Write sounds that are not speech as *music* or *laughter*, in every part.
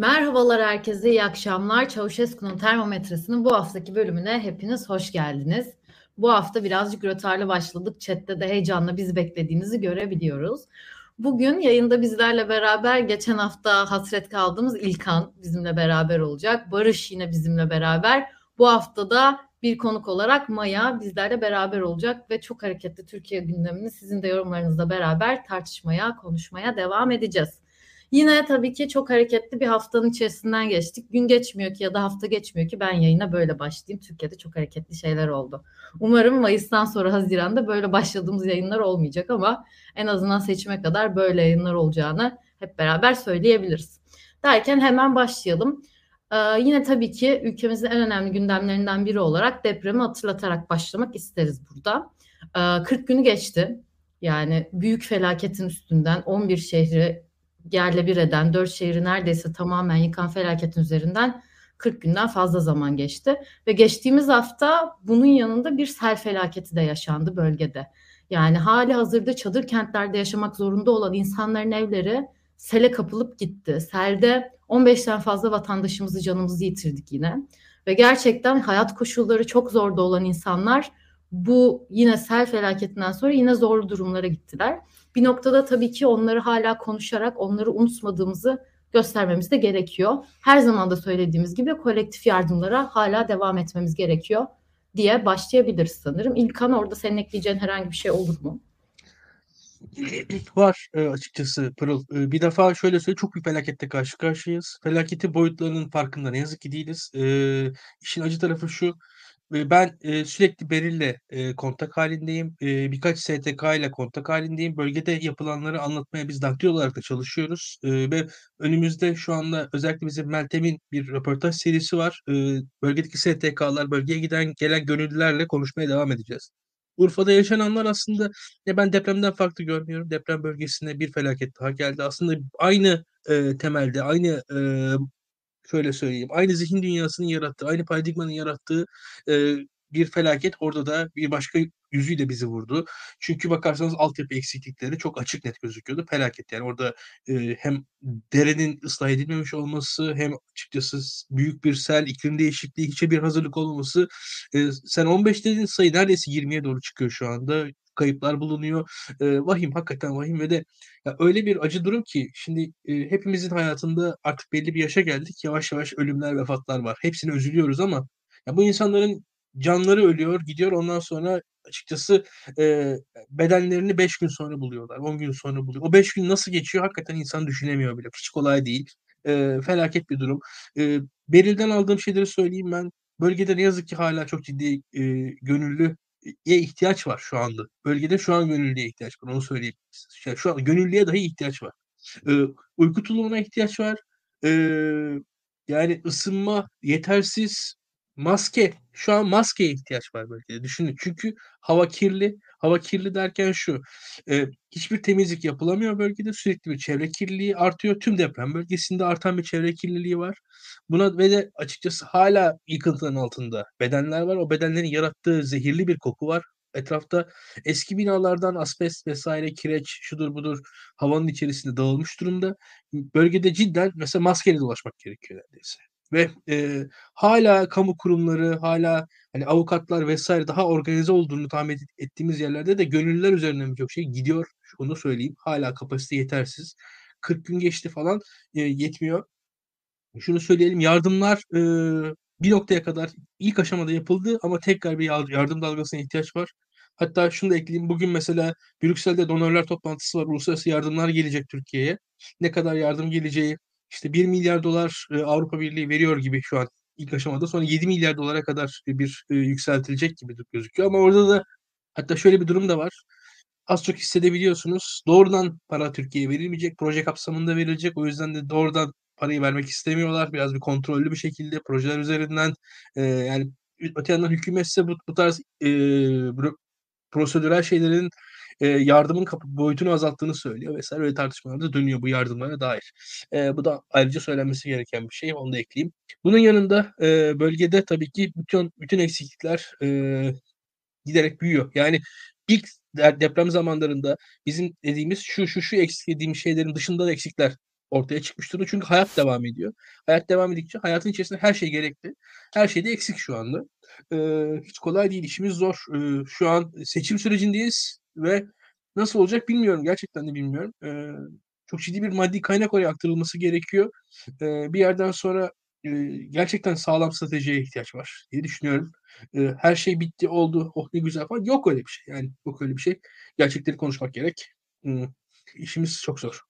Merhabalar herkese, iyi akşamlar. Çavuşesku'nun termometresinin bu haftaki bölümüne hepiniz hoş geldiniz. Bu hafta birazcık rötarlı başladık. Chat'te de heyecanla bizi beklediğinizi görebiliyoruz. Bugün yayında bizlerle beraber geçen hafta hasret kaldığımız İlkan bizimle beraber olacak. Barış yine bizimle beraber. Bu hafta da bir konuk olarak Maya bizlerle beraber olacak ve çok hareketli Türkiye gündemini sizin de yorumlarınızla beraber tartışmaya, konuşmaya devam edeceğiz. Yine tabii ki çok hareketli bir haftanın içerisinden geçtik. Gün geçmiyor ki ya da hafta geçmiyor ki ben yayına böyle başlayayım. Türkiye'de çok hareketli şeyler oldu. Umarım Mayıs'tan sonra Haziran'da böyle başladığımız yayınlar olmayacak ama en azından seçime kadar böyle yayınlar olacağını hep beraber söyleyebiliriz. Derken hemen başlayalım. Ee, yine tabii ki ülkemizin en önemli gündemlerinden biri olarak depremi hatırlatarak başlamak isteriz burada. Ee, 40 günü geçti. Yani büyük felaketin üstünden 11 şehri yerle bir eden, dört şehri neredeyse tamamen yıkan felaketin üzerinden 40 günden fazla zaman geçti. Ve geçtiğimiz hafta bunun yanında bir sel felaketi de yaşandı bölgede. Yani hali hazırda çadır kentlerde yaşamak zorunda olan insanların evleri sele kapılıp gitti. Selde 15'ten fazla vatandaşımızı canımızı yitirdik yine. Ve gerçekten hayat koşulları çok zorda olan insanlar bu yine sel felaketinden sonra yine zorlu durumlara gittiler. Bir noktada tabii ki onları hala konuşarak onları unutmadığımızı göstermemiz de gerekiyor. Her zaman da söylediğimiz gibi kolektif yardımlara hala devam etmemiz gerekiyor diye başlayabiliriz sanırım. İlkan orada senin ekleyeceğin herhangi bir şey olur mu? *clears throat* Var e, açıkçası Pırıl. E, bir defa şöyle söyleyeyim çok bir felakette karşı karşıyayız. Felaketin boyutlarının farkında ne yazık ki değiliz. E, işin acı tarafı şu ben, eee, sürekli Beril'le, eee, kontak hâlindeyim. Eee, birkaç STK ile kontak hâlindeyim. Bölgede yapılanları anlatmaya biz daktilo olarak da çalışıyoruz, eee, ve önümüzde şu anda özellikle bizim Meltem'in bir röportaj serisi var. Eee, bölgedeki STK'lar, bölgeye giden gelen gönüllülerle konuşmaya devam edeceğiz. Urfa'da yaşananlar aslında ya ben depremden farklı görmüyorum. Deprem bölgesine bir felaket daha geldi. Aslında aynı, eee, temelde, aynı, eee şöyle söyleyeyim, aynı zihin dünyasının yarattığı, aynı paradigmanın yarattığı, eee, bir felaket orada da bir başka yüzüyle bizi vurdu. Çünkü bakarsanız altyapı eksiklikleri çok açık net gözüküyordu. Felaket yani orada, eee, hem derenin ıslah edilmemiş olması hem açıkçası büyük bir sel, iklim değişikliği, hiçe bir hazırlık olmaması. Eee, sen 15 dedin, sayı neredeyse 20'ye doğru çıkıyor şu anda. Kayıplar bulunuyor. Eee, vahim, hakikaten vahim ve de ya öyle bir acı durum ki şimdi, eee, hepimizin hayatında artık belli bir yaşa geldik. Yavaş yavaş ölümler, vefatlar var. Hepsine üzülüyoruz ama ya bu insanların canları ölüyor, gidiyor. Ondan sonra açıkçası, eee, bedenlerini 5 gün sonra buluyorlar, 10 gün sonra buluyor. O 5 gün nasıl geçiyor hakikaten insan düşünemiyor bile. Hiç kolay değil. Eee, felaket bir durum. Eee, Beril'den aldığım şeyleri söyleyeyim ben. Bölgede ne yazık ki hâlâ çok ciddi, eee, gönüllü ye ihtiyaç var şu anda. Bölgede şu an gönüllüye ihtiyaç var, onu söyleyeyim. Şu an gönüllüye dahi ihtiyaç var. Eee, uyku tulumuna ihtiyaç var. Eee, yani ısınma yetersiz, maske, şu an maskeye ihtiyaç var bölgede düşünün. Çünkü hava kirli. Hava kirli derken şu, eee, hiçbir temizlik yapılamıyor bölgede. Sürekli bir çevre kirliliği artıyor. Tüm deprem bölgesinde artan bir çevre kirliliği var. Buna ve de açıkçası hâlâ yıkıntıların altında bedenler var. O bedenlerin yarattığı zehirli bir koku var. Etrafta eski binalardan asbest vs. kireç, şudur budur havanın içerisinde dağılmış durumda. Bölgede cidden mesela maskeyle dolaşmak gerekiyor neredeyse ve, eee, hâlâ kamu kurumları, hâlâ, hani, avukatlar vs. daha organize olduğunu tahmin et ettiğimiz yerlerde de gönüllüler üzerinden birçok şey gidiyor. Onu söyleyeyim. Hâlâ kapasite yetersiz. 40 gün geçti falan, eee, yetmiyor. Şunu söyleyelim, yardımlar, ııı, bir noktaya kadar ilk aşamada yapıldı ama tekrar bir yar yardım dalgasına ihtiyaç var. Hatta şunu da ekleyeyim, bugün mesela Brüksel'de donörler toplantısı var. Uluslararası yardımlar gelecek Türkiye'ye. Ne kadar yardım geleceği, işte $1.000.000.000 eee, Avrupa Birliği veriyor gibi şu an ilk aşamada. Sonra $7.000.000.000'a kadar bir, eee, yükseltilecek gibi gözüküyor ama orada da hatta şöyle bir durum da var. Az çok hissedebiliyorsunuz. Doğrudan para Türkiye'ye verilmeyecek. Proje kapsamında verilecek. O yüzden de doğrudan parayı vermek istemiyorlar. Biraz bir kontrollü bir şekilde projeler üzerinden, eee, yani öte yandan hükümetse bu bu tarz, bürok prosedürel şeylerin, eee, yardımın boyutunu azalttığını söylüyor vs. öyle tartışmalar da dönüyor bu yardımlara dair. Eee, bu da ayrıca söylenmesi gereken bir şey, onu da ekleyeyim. Bunun yanında, eee, bölgede tabii ki bütün bütün eksiklikler, eee, giderek büyüyor. Yani ilk deprem zamanlarında bizim dediğimiz şu, şu, şu eksik dediğimiz şeylerin dışında da eksikler ortaya çıkmış durumda. Çünkü hayat devam ediyor. Hayat devam edildikçe hayatın içerisinde her şey gerekli. Her şey de eksik şu anda. Eee, hiç kolay değil, işimiz zor. Eee, şu an seçim sürecindeyiz ve nasıl olacak bilmiyorum. Gerçekten de bilmiyorum. Eee, çok ciddi bir maddi kaynak oraya aktarılması gerekiyor. Eee, bir yerden sonra, eee, gerçekten sağlam stratejiye ihtiyaç var diye düşünüyorum. Eee, her şey bitti, oldu, oh ne güzel falan. Yok öyle bir şey. Yani yok öyle bir şey. Gerçekleri konuşmak gerek. Imm, işimiz çok zor.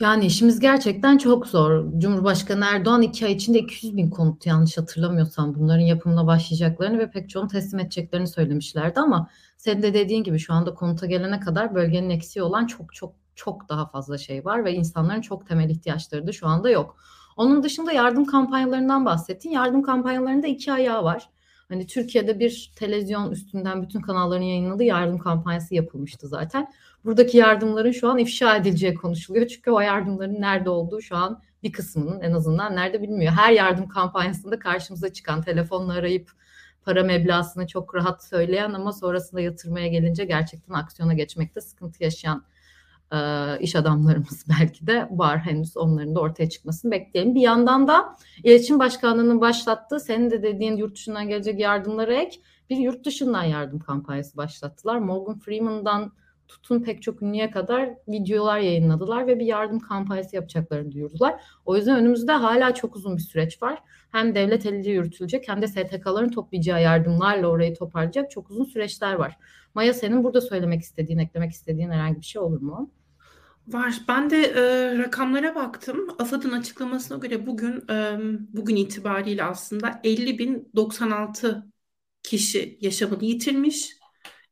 Yani işimiz gerçekten çok zor. Cumhurbaşkanı Erdoğan 2 ay içinde 200.000 konut yanlış hatırlamıyorsam bunların yapımına başlayacaklarını ve pek çoğunu teslim edeceklerini söylemişlerdi ama senin de dediğin gibi şu anda konuta gelene kadar bölgenin eksiği olan çok çok çok daha fazla şey var ve insanların çok temel ihtiyaçları da şu anda yok. Onun dışında yardım kampanyalarından bahsettin. Yardım kampanyalarında iki ayağı var. Hani Türkiye'de bir televizyon üstünden bütün kanalların yayınladığı yardım kampanyası yapılmıştı zaten. Buradaki yardımların şu an ifşa edileceği konuşuluyor. Çünkü o yardımların nerede olduğu şu an bir kısmının en azından nerede bilmiyor. Her yardım kampanyasında karşımıza çıkan telefonla arayıp para meblağını çok rahat söyleyen ama sonrasında yatırmaya gelince gerçekten aksiyona geçmekte sıkıntı yaşayan e, iş adamlarımız *laughs* belki de var henüz onların da ortaya çıkmasını bekleyelim. Bir yandan da İletişim Başkanlığı'nın başlattığı senin de dediğin yurt dışından gelecek yardımlara ek bir yurt dışından yardım kampanyası başlattılar. Morgan Freeman'dan tutun pek çok ünlüye kadar videolar yayınladılar ve bir yardım kampanyası yapacaklarını duyurdular. O yüzden önümüzde hala çok uzun bir süreç var. Hem devlet eliyle yürütülecek hem de STK'ların toplayacağı yardımlarla orayı toparlayacak çok uzun süreçler var. Maya senin burada söylemek istediğin, eklemek istediğin herhangi bir şey olur mu? Var. Ben de e, rakamlara baktım. AFAD'ın açıklamasına göre bugün e, bugün itibariyle aslında 50.096 kişi yaşamını yitirmiş.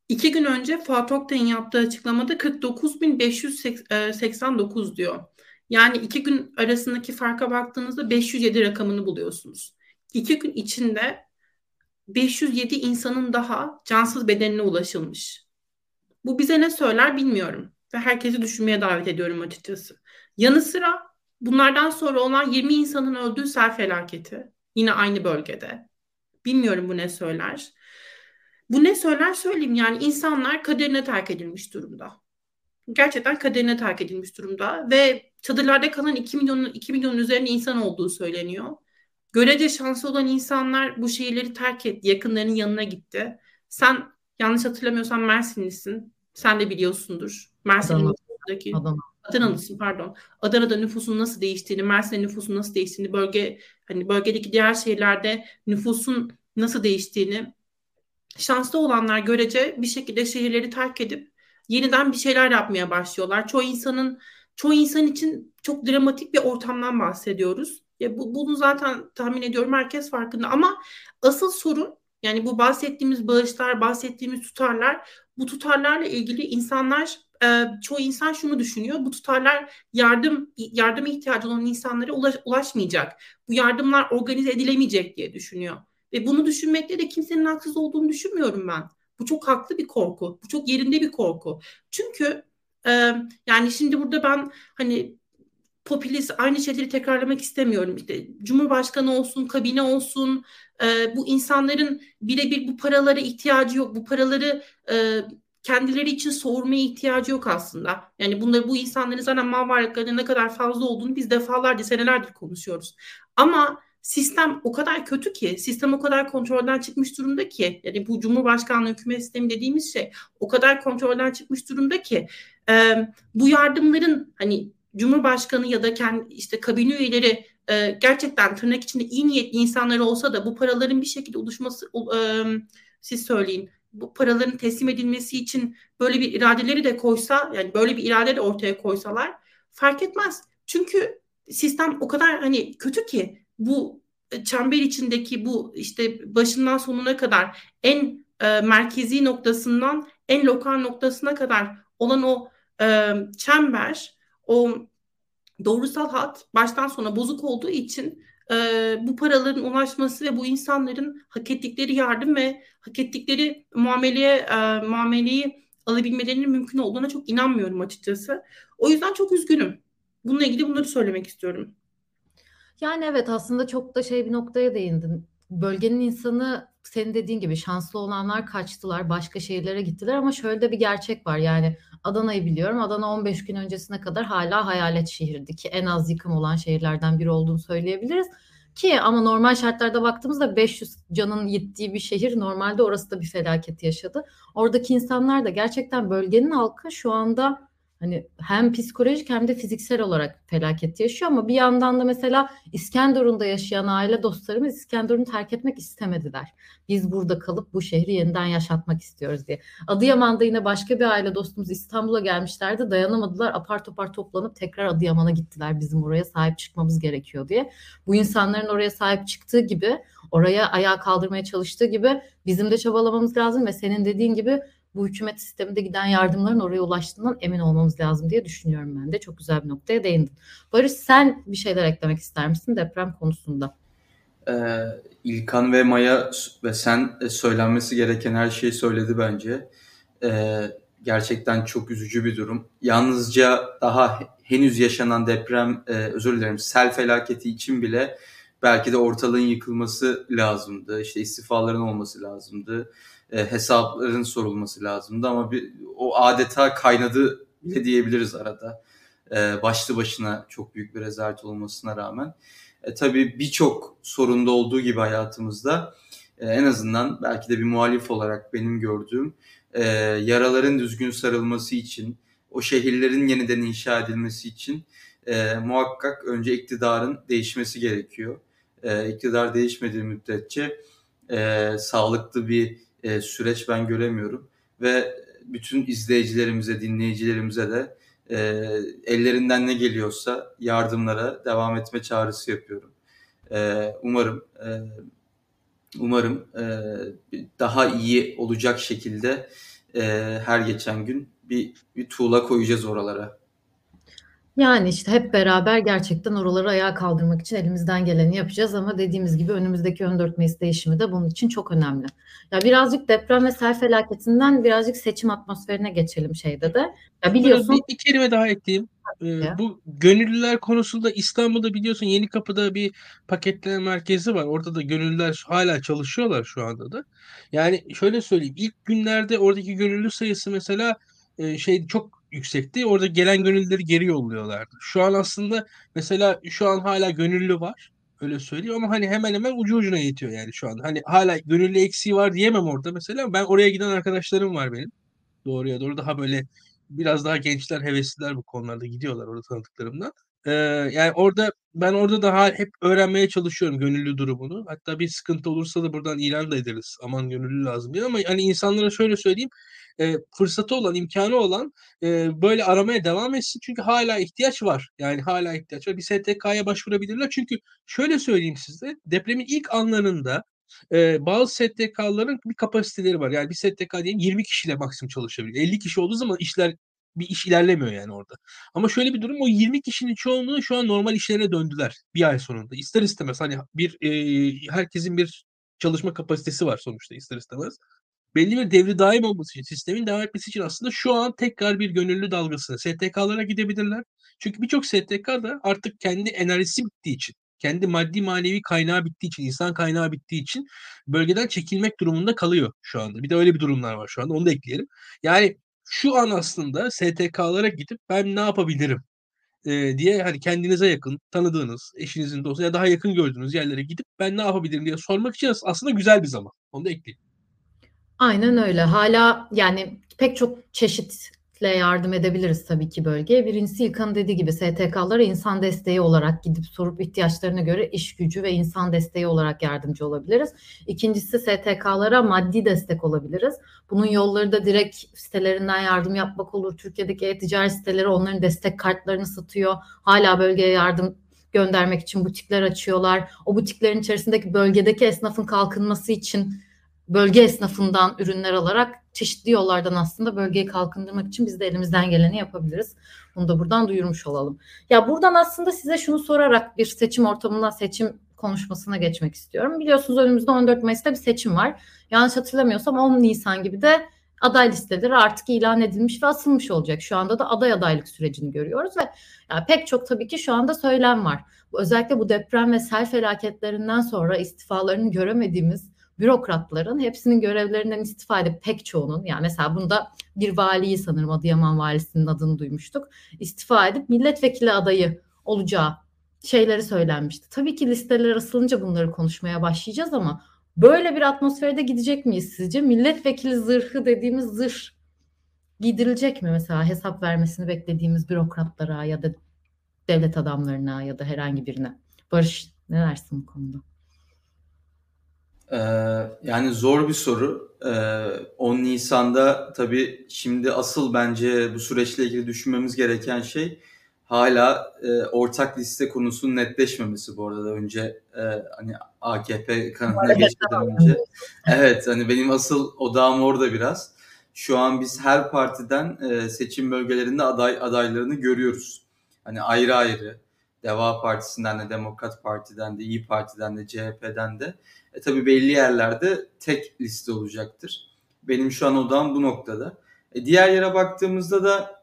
İki gün önce Fuat Oktay'ın yaptığı açıklamada 49.589 diyor. Yani iki gün arasındaki farka baktığınızda 507 rakamını buluyorsunuz. İki gün içinde 507 insanın daha cansız bedenine ulaşılmış. Bu bize ne söyler bilmiyorum ve herkesi düşünmeye davet ediyorum açıkçası. Yanı sıra bunlardan sonra olan 20 insanın öldüğü sel felaketi yine aynı bölgede. Bilmiyorum bu ne söyler. Bu ne söyler söyleyeyim yani insanlar kaderine terk edilmiş durumda. Gerçekten kaderine terk edilmiş durumda ve çadırlarda kalan 2 milyonun 2 milyonun üzerinde insan olduğu söyleniyor. Görece şansı olan insanlar bu şehirleri terk etti, yakınlarının yanına gitti. Sen yanlış hatırlamıyorsam Mersinlisin. Sen de biliyorsundur. Mersin'in nüfusundaki Adana. Adanalısın pardon. Adana'da nüfusun nasıl değiştiğini, Mersin'de nüfusun nasıl değiştiğini, bölge hani bölgedeki diğer şehirlerde nüfusun nasıl değiştiğini şanslı olanlar görece bir şekilde şehirleri terk edip yeniden bir şeyler yapmaya başlıyorlar. Çoğu insanın çoğu insan için çok dramatik bir ortamdan bahsediyoruz. Ya bu, bunu zaten tahmin ediyorum herkes farkında ama asıl sorun yani bu bahsettiğimiz bağışlar, bahsettiğimiz tutarlar, bu tutarlarla ilgili insanlar e, çoğu insan şunu düşünüyor. Bu tutarlar yardım yardım ihtiyacı olan insanlara ulaş, ulaşmayacak. Bu yardımlar organize edilemeyecek diye düşünüyor. Ve bunu düşünmekte de kimsenin haksız olduğunu düşünmüyorum ben. Bu çok haklı bir korku. Bu çok yerinde bir korku. Çünkü e, yani şimdi burada ben hani popülist aynı şeyleri tekrarlamak istemiyorum. İşte Cumhurbaşkanı olsun, kabine olsun e, bu insanların birebir bu paralara ihtiyacı yok. Bu paraları e, kendileri için sormaya ihtiyacı yok aslında. Yani bunları bu insanların zaten mal varlıklarının ne kadar fazla olduğunu biz defalarca senelerdir konuşuyoruz. Ama sistem o kadar kötü ki, sistem o kadar kontrolden çıkmış durumda ki, yani bu Cumhurbaşkanlığı hükümet sistemi dediğimiz şey o kadar kontrolden çıkmış durumda ki e, bu yardımların hani Cumhurbaşkanı ya da kendi işte kabine üyeleri e, gerçekten tırnak içinde iyi niyetli insanlar olsa da bu paraların bir şekilde oluşması e, siz söyleyin bu paraların teslim edilmesi için böyle bir iradeleri de koysa yani böyle bir irade de ortaya koysalar fark etmez. Çünkü sistem o kadar hani kötü ki bu çember içindeki bu işte başından sonuna kadar en e, merkezi noktasından en lokal noktasına kadar olan o e, çember, o doğrusal hat baştan sona bozuk olduğu için e, bu paraların ulaşması ve bu insanların hak ettikleri yardım ve hak ettikleri muameleye e, muameleyi alabilmelerinin mümkün olduğuna çok inanmıyorum açıkçası. O yüzden çok üzgünüm. Bununla ilgili bunları söylemek istiyorum. Yani evet aslında çok da şey bir noktaya değindin. Bölgenin insanı senin dediğin gibi şanslı olanlar kaçtılar, başka şehirlere gittiler ama şöyle de bir gerçek var. Yani Adana'yı biliyorum. Adana 15 gün öncesine kadar hala hayalet şehirdi ki en az yıkım olan şehirlerden biri olduğunu söyleyebiliriz. Ki ama normal şartlarda baktığımızda 500 canın gittiği bir şehir normalde orası da bir felaket yaşadı. Oradaki insanlar da gerçekten bölgenin halkı şu anda hani hem psikolojik hem de fiziksel olarak felaket yaşıyor ama bir yandan da mesela İskenderun'da yaşayan aile dostlarımız İskenderun'u terk etmek istemediler. Biz burada kalıp bu şehri yeniden yaşatmak istiyoruz diye. Adıyaman'da yine başka bir aile dostumuz İstanbul'a gelmişlerdi. Dayanamadılar. Apar topar toplanıp tekrar Adıyaman'a gittiler. Bizim oraya sahip çıkmamız gerekiyor diye. Bu insanların oraya sahip çıktığı gibi, oraya ayağa kaldırmaya çalıştığı gibi bizim de çabalamamız lazım ve senin dediğin gibi bu hükümet sisteminde giden yardımların oraya ulaştığından emin olmamız lazım diye düşünüyorum ben de. Çok güzel bir noktaya değindin. Barış sen bir şeyler eklemek ister misin deprem konusunda? Ee, İlkan ve Maya ve sen e, söylenmesi gereken her şeyi söyledi bence. Ee, gerçekten çok üzücü bir durum. Yalnızca daha henüz yaşanan deprem, e, özür dilerim, sel felaketi için bile belki de ortalığın yıkılması lazımdı. İşte istifaların olması lazımdı e, hesapların sorulması lazımdı ama bir, o adeta kaynadı bile diyebiliriz arada. E, başlı başına çok büyük bir rezalet olmasına rağmen. E, tabii birçok sorunda olduğu gibi hayatımızda e, en azından belki de bir muhalif olarak benim gördüğüm e, yaraların düzgün sarılması için, o şehirlerin yeniden inşa edilmesi için e, muhakkak önce iktidarın değişmesi gerekiyor. E, iktidar değişmediği müddetçe e, sağlıklı bir e, süreç ben göremiyorum. Ve bütün izleyicilerimize, dinleyicilerimize de e, ellerinden ne geliyorsa yardımlara devam etme çağrısı yapıyorum. E, umarım e, umarım e, daha iyi olacak şekilde e, her geçen gün bir, bir tuğla koyacağız oralara. Yani işte hep beraber gerçekten oraları ayağa kaldırmak için elimizden geleni yapacağız ama dediğimiz gibi önümüzdeki 14 Mayıs değişimi de bunun için çok önemli. Ya birazcık deprem ve sel felaketinden birazcık seçim atmosferine geçelim şeyde de. Ya biliyorsun bir, bir kelime daha ekleyeyim. Ee, bu gönüllüler konusunda İstanbul'da biliyorsun Yeni Kapı'da bir paketleme merkezi var. Orada da gönüllüler hala çalışıyorlar şu anda da. Yani şöyle söyleyeyim. ilk günlerde oradaki gönüllü sayısı mesela e, şey çok yüksekti. Orada gelen gönüllüleri geri yolluyorlardı. Şu an aslında mesela şu an hala gönüllü var. Öyle söyleyeyim ama hani hemen hemen ucu ucuna yetiyor yani şu an. Hani hala gönüllü eksiği var diyemem orada mesela. Ben oraya giden arkadaşlarım var benim. Doğruya doğru daha böyle biraz daha gençler, hevesliler bu konularda gidiyorlar orada tanıdıklarımdan. Ee, yani orada ben orada daha hep öğrenmeye çalışıyorum gönüllü durumunu. Hatta bir sıkıntı olursa da buradan ilan da ederiz. Aman gönüllü lazım diye ama hani insanlara şöyle söyleyeyim e, fırsatı olan, imkanı olan e, böyle aramaya devam etsin. Çünkü hala ihtiyaç var. Yani hala ihtiyaç var. Bir STK'ya başvurabilirler. Çünkü şöyle söyleyeyim size depremin ilk anlarında e, bazı STK'ların bir kapasiteleri var. Yani bir STK diyelim 20 kişiyle maksimum çalışabiliyor. 50 kişi olduğu zaman işler bir iş ilerlemiyor yani orada. Ama şöyle bir durum o 20 kişinin çoğunluğu şu an normal işlerine döndüler bir ay sonunda. İster istemez hani bir e, herkesin bir çalışma kapasitesi var sonuçta ister istemez belli bir devri daim olması için, sistemin devam etmesi için aslında şu an tekrar bir gönüllü dalgası. STK'lara gidebilirler. Çünkü birçok STK da artık kendi enerjisi bittiği için, kendi maddi manevi kaynağı bittiği için, insan kaynağı bittiği için bölgeden çekilmek durumunda kalıyor şu anda. Bir de öyle bir durumlar var şu anda. Onu da ekleyelim. Yani şu an aslında STK'lara gidip ben ne yapabilirim diye hani kendinize yakın tanıdığınız, eşinizin dostu ya daha yakın gördüğünüz yerlere gidip ben ne yapabilirim diye sormak için aslında güzel bir zaman. Onu da ekleyeyim. Aynen öyle. Hala yani pek çok çeşitle yardım edebiliriz tabii ki bölgeye. Birincisi İlkan'ın dediği gibi STK'lara insan desteği olarak gidip sorup ihtiyaçlarına göre iş gücü ve insan desteği olarak yardımcı olabiliriz. İkincisi STK'lara maddi destek olabiliriz. Bunun yolları da direkt sitelerinden yardım yapmak olur. Türkiye'deki e-ticaret siteleri onların destek kartlarını satıyor. Hala bölgeye yardım göndermek için butikler açıyorlar. O butiklerin içerisindeki bölgedeki esnafın kalkınması için bölge esnafından ürünler alarak çeşitli yollardan aslında bölgeyi kalkındırmak için biz de elimizden geleni yapabiliriz. Bunu da buradan duyurmuş olalım. Ya buradan aslında size şunu sorarak bir seçim ortamından seçim konuşmasına geçmek istiyorum. Biliyorsunuz önümüzde 14 Mayıs'ta bir seçim var. Yanlış hatırlamıyorsam 10 Nisan gibi de aday listeleri artık ilan edilmiş ve asılmış olacak. Şu anda da aday adaylık sürecini görüyoruz ve yani pek çok tabii ki şu anda söylem var. Özellikle bu deprem ve sel felaketlerinden sonra istifalarını göremediğimiz bürokratların hepsinin görevlerinden istifa edip pek çoğunun yani mesela bunda bir valiyi sanırım Adıyaman valisinin adını duymuştuk. istifa edip milletvekili adayı olacağı şeyleri söylenmişti. Tabii ki listeler asılınca bunları konuşmaya başlayacağız ama böyle bir atmosferde gidecek miyiz sizce? Milletvekili zırhı dediğimiz zırh giydirilecek mi mesela hesap vermesini beklediğimiz bürokratlara ya da devlet adamlarına ya da herhangi birine? Barış ne dersin bu konuda? Ee, yani zor bir soru. Ee, 10 Nisan'da tabii şimdi asıl bence bu süreçle ilgili düşünmemiz gereken şey hala e, ortak liste konusunun netleşmemesi bu arada önce e, hani AKP kanadına geçmeden önce. Evet hani benim asıl odağım orada biraz. Şu an biz her partiden e, seçim bölgelerinde aday adaylarını görüyoruz. Hani ayrı ayrı Deva Partisi'nden de Demokrat Parti'den de İyi Parti'den de CHP'den de e, tabii belli yerlerde tek liste olacaktır. Benim şu an odam bu noktada. E, diğer yere baktığımızda da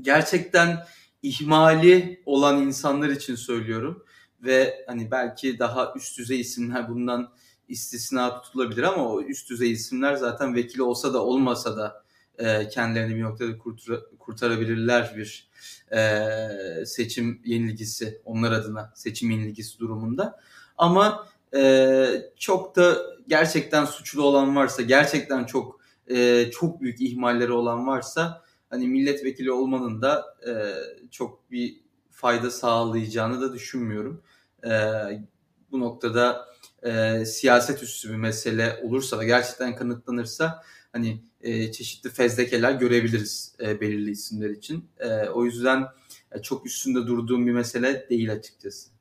gerçekten ihmali olan insanlar için söylüyorum ve hani belki daha üst düzey isimler bundan istisna tutulabilir ama o üst düzey isimler zaten vekili olsa da olmasa da e, kendilerini bir noktada kurtar, kurtarabilirler bir e, seçim yenilgisi onlar adına seçim yenilgisi durumunda. Ama e, çok da gerçekten suçlu olan varsa gerçekten çok e, çok büyük ihmalleri olan varsa hani milletvekili olmanın da e, çok bir fayda sağlayacağını da düşünmüyorum. E, bu noktada e, siyaset üstü bir mesele olursa da gerçekten kanıtlanırsa hani e, çeşitli fezlekeler görebiliriz e, belirli isimler için. E, o yüzden e, çok üstünde durduğum bir mesele değil açıkçası.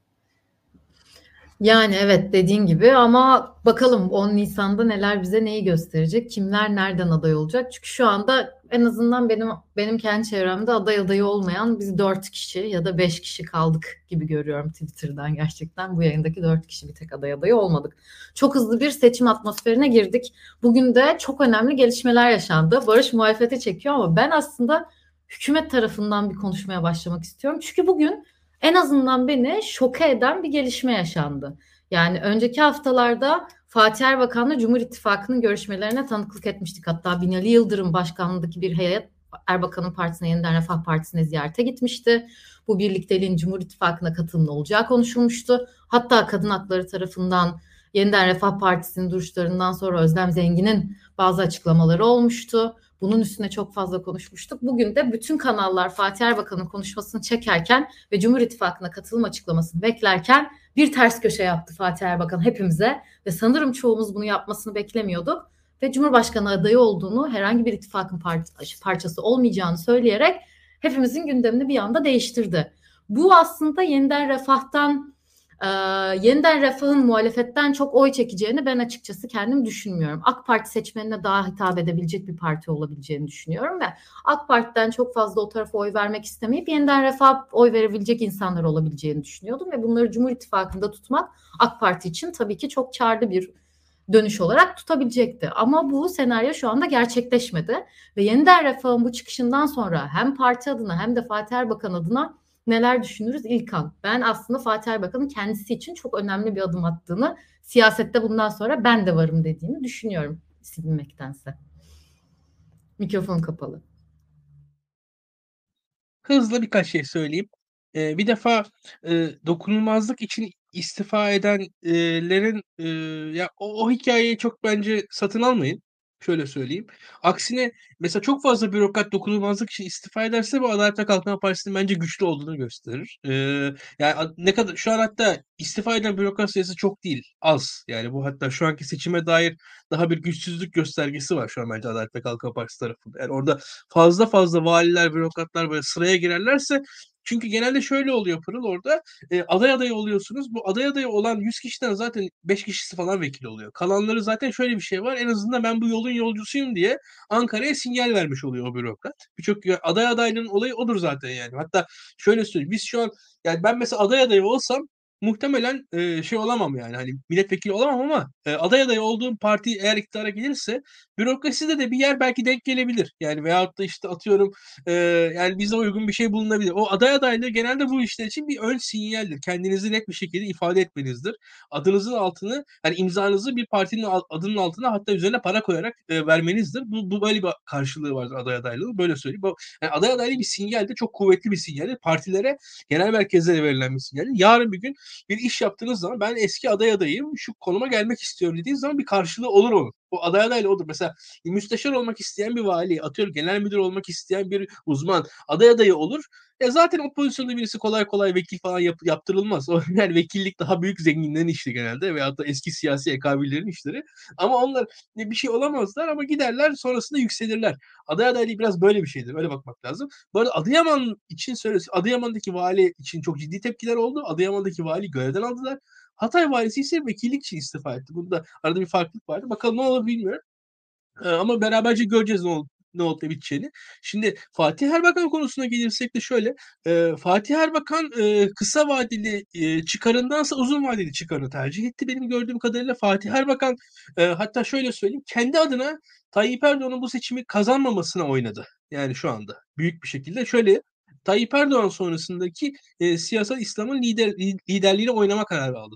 Yani evet dediğin gibi ama bakalım 10 Nisan'da neler bize neyi gösterecek? Kimler nereden aday olacak? Çünkü şu anda en azından benim benim kendi çevremde aday adayı olmayan biz 4 kişi ya da 5 kişi kaldık gibi görüyorum Twitter'dan gerçekten. Bu yayındaki 4 kişi bir tek aday adayı olmadık. Çok hızlı bir seçim atmosferine girdik. Bugün de çok önemli gelişmeler yaşandı. Barış muhalefete çekiyor ama ben aslında hükümet tarafından bir konuşmaya başlamak istiyorum. Çünkü bugün en azından beni şoke eden bir gelişme yaşandı. Yani önceki haftalarda Fatih Erbakan'la Cumhur İttifakı'nın görüşmelerine tanıklık etmiştik. Hatta Binali Yıldırım başkanlığındaki bir heyet Erbakan'ın partisine yeniden Refah Partisi'ne ziyarete gitmişti. Bu birlikteliğin Cumhur İttifakı'na katılımlı olacağı konuşulmuştu. Hatta kadın hakları tarafından yeniden Refah Partisi'nin duruşlarından sonra Özlem Zengin'in bazı açıklamaları olmuştu. Bunun üstüne çok fazla konuşmuştuk. Bugün de bütün kanallar Fatih Erbakan'ın konuşmasını çekerken ve Cumhur İttifakı'na katılım açıklamasını beklerken bir ters köşe yaptı Fatih Erbakan hepimize ve sanırım çoğumuz bunu yapmasını beklemiyorduk ve Cumhurbaşkanı adayı olduğunu herhangi bir ittifakın parçası olmayacağını söyleyerek hepimizin gündemini bir anda değiştirdi. Bu aslında yeniden refahtan e, yeniden refahın muhalefetten çok oy çekeceğini ben açıkçası kendim düşünmüyorum. AK Parti seçmenine daha hitap edebilecek bir parti olabileceğini düşünüyorum ve AK Parti'den çok fazla o tarafa oy vermek istemeyip yeniden refah oy verebilecek insanlar olabileceğini düşünüyordum ve bunları Cumhur İttifakı'nda tutmak AK Parti için tabii ki çok karlı bir dönüş olarak tutabilecekti. Ama bu senaryo şu anda gerçekleşmedi ve yeniden refahın bu çıkışından sonra hem parti adına hem de Fatih Erbakan adına neler düşünürüz İlkan? Ben aslında Fatih Erbakan'ın kendisi için çok önemli bir adım attığını, siyasette bundan sonra ben de varım dediğini düşünüyorum silinmektense. Mikrofon kapalı. Hızlı birkaç şey söyleyeyim. Ee, bir defa e, dokunulmazlık için istifa edenlerin e, ya o, o hikayeyi çok bence satın almayın. Şöyle söyleyeyim. Aksine mesela çok fazla bürokrat dokunulmazlık için istifa ederse bu Adalet ve Kalkınma Partisi'nin bence güçlü olduğunu gösterir. Ee, yani ne kadar şu an hatta istifa eden bürokrat sayısı çok değil. Az. Yani bu hatta şu anki seçime dair daha bir güçsüzlük göstergesi var şu an bence Adalet ve Kalkınma Partisi tarafında. Yani orada fazla fazla valiler, bürokratlar böyle sıraya girerlerse çünkü genelde şöyle oluyor Pırıl orada. E, aday adayı oluyorsunuz. Bu aday adayı olan 100 kişiden zaten 5 kişisi falan vekil oluyor. Kalanları zaten şöyle bir şey var. En azından ben bu yolun yolcusuyum diye Ankara'ya sinyal vermiş oluyor o bürokrat. Birçok aday adaylığının olayı odur zaten yani. Hatta şöyle söyleyeyim. Biz şu an yani ben mesela aday adayı olsam muhtemelen e, şey olamam yani hani milletvekili olamam ama e, aday adayı olduğum parti eğer iktidara gelirse bürokraside de bir yer belki denk gelebilir. Yani veyahut da işte atıyorum e, yani bize uygun bir şey bulunabilir. O aday adaylığı genelde bu işler için bir ön sinyaldir. Kendinizi net bir şekilde ifade etmenizdir. Adınızın altını yani imzanızı bir partinin adının altına hatta üzerine para koyarak e, vermenizdir. Bu, bu böyle bir karşılığı vardır aday adaylığı. Böyle söyleyeyim. Bu, yani aday adaylığı bir sinyaldir. Çok kuvvetli bir sinyaldir. Partilere, genel merkezlere verilen bir sinyaldir. Yarın bir gün bir iş yaptığınız zaman ben eski aday adayım şu konuma gelmek istiyorum dediğiniz zaman bir karşılığı olur onun. O aday adaylı olur. Mesela müsteşar olmak isteyen bir vali, atıyorum genel müdür olmak isteyen bir uzman aday adayı olur. E zaten o pozisyonda birisi kolay kolay vekil falan yap, yaptırılmaz. *laughs* O yani vekillik daha büyük zenginlerin işi genelde veyahut da eski siyasi ekabirlerin işleri. Ama onlar bir şey olamazlar ama giderler sonrasında yükselirler. Aday adaylığı biraz böyle bir şeydir. Öyle bakmak lazım. Bu arada Adıyaman için söylüyorsun. Adıyaman'daki vali için çok ciddi tepkiler oldu. Adıyaman'daki vali görevden aldılar. Hatay valisi ise vekillik için istifa etti. Bunda arada bir farklılık vardı. Bakalım ne olur bilmiyorum. Ama beraberce göreceğiz ne, ol, ne olup ne biteceğini. Şimdi Fatih Erbakan konusuna gelirsek de şöyle. E, Fatih Erbakan e, kısa vadeli e, çıkarındansa uzun vadeli çıkarını tercih etti. Benim gördüğüm kadarıyla Fatih Erbakan e, hatta şöyle söyleyeyim. Kendi adına Tayyip Erdoğan'ın bu seçimi kazanmamasına oynadı. Yani şu anda büyük bir şekilde. Şöyle Tayyip Erdoğan sonrasındaki e, siyasal İslam'ın lider, liderliğine oynama kararı aldı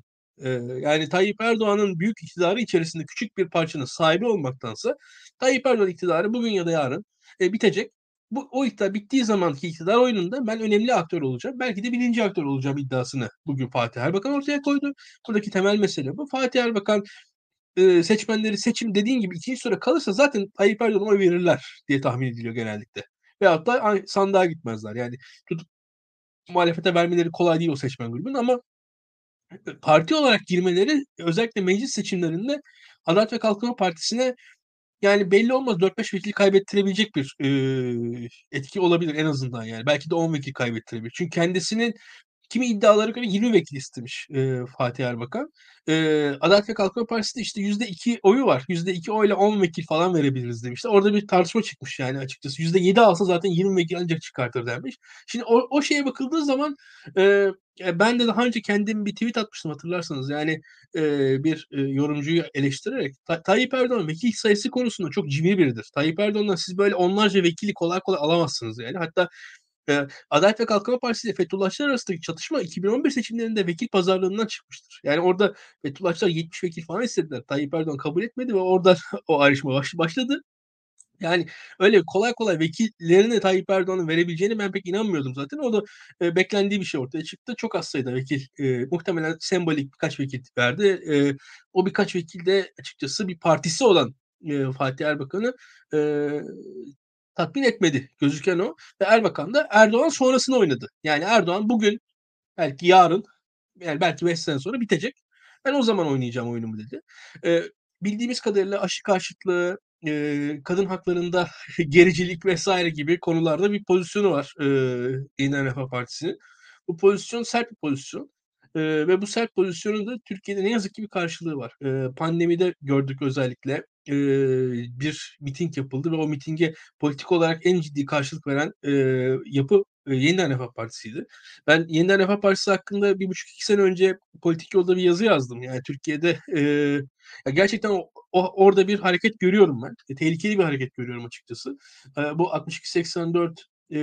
yani Tayyip Erdoğan'ın büyük iktidarı içerisinde küçük bir parçanın sahibi olmaktansa Tayyip Erdoğan iktidarı bugün ya da yarın e, bitecek. Bu, o iktidar bittiği zamanki iktidar oyununda ben önemli aktör olacağım. Belki de birinci aktör olacağım iddiasını bugün Fatih Erbakan ortaya koydu. Buradaki temel mesele bu. Fatih Erbakan e, seçmenleri seçim dediğin gibi ikinci sıra kalırsa zaten Tayyip Erdoğan'a oy verirler diye tahmin ediliyor genellikle. Veyahut da sandığa gitmezler. Yani tutup muhalefete vermeleri kolay değil o seçmen grubun ama parti olarak girmeleri özellikle meclis seçimlerinde Adalet ve Kalkınma Partisi'ne yani belli olmaz 4-5 vekil kaybettirebilecek bir e, etki olabilir en azından yani. Belki de 10 vekil kaybettirebilir. Çünkü kendisinin kimi iddialara göre 20 vekil istemiş e, Fatih Erbakan. E, Adalet ve Kalkınma Partisi de işte %2 oyu var. %2 oyla 10 vekil falan verebiliriz demişler. Orada bir tartışma çıkmış yani açıkçası. %7 alsa zaten 20 vekil ancak çıkartır denmiş. Şimdi o, o şeye bakıldığı zaman e, ben de daha önce kendim bir tweet atmıştım hatırlarsanız. Yani e, bir e, yorumcuyu eleştirerek Ta- Tayyip Erdoğan vekil sayısı konusunda çok cimri biridir. Tayyip Erdoğan'dan siz böyle onlarca vekili kolay kolay alamazsınız yani. Hatta e, Adalet ve Kalkınma Partisi ile Fethullahçılar arasındaki çatışma 2011 seçimlerinde vekil pazarlığından çıkmıştır. Yani orada Fethullahçılar 70 vekil falan istediler. Tayyip Erdoğan kabul etmedi ve oradan *laughs* o ayrışma başladı. Yani öyle kolay kolay vekillerini Tayyip Erdoğan'ın verebileceğini ben pek inanmıyordum zaten. O da e, beklendiği bir şey ortaya çıktı. Çok az sayıda vekil e, muhtemelen sembolik birkaç vekil verdi. E, o birkaç vekil de açıkçası bir partisi olan e, Fatih Erbakan'ı e, tatmin etmedi gözüken o. Ve Erbakan da Erdoğan sonrasını oynadı. Yani Erdoğan bugün belki yarın yani belki 5 sene sonra bitecek. Ben o zaman oynayacağım oyunumu dedi. E, bildiğimiz kadarıyla aşı karşıtlığı, e, kadın haklarında *laughs* gericilik vesaire gibi konularda bir pozisyonu var e, Yeniden Refah Partisi'nin. Bu pozisyon sert bir pozisyon. E, ve bu sert pozisyonun da Türkiye'de ne yazık ki bir karşılığı var. E, pandemide gördük özellikle e, bir miting yapıldı ve o mitinge politik olarak en ciddi karşılık veren e, yapı e, Yeniden Refah Partisi'ydi. Ben Yeniden Refah Partisi hakkında bir buçuk iki sene önce politik yolda bir yazı yazdım. Yani Türkiye'de e, ya gerçekten o, o, orada bir hareket görüyorum ben. E, tehlikeli bir hareket görüyorum açıkçası. E, bu 62-84 e,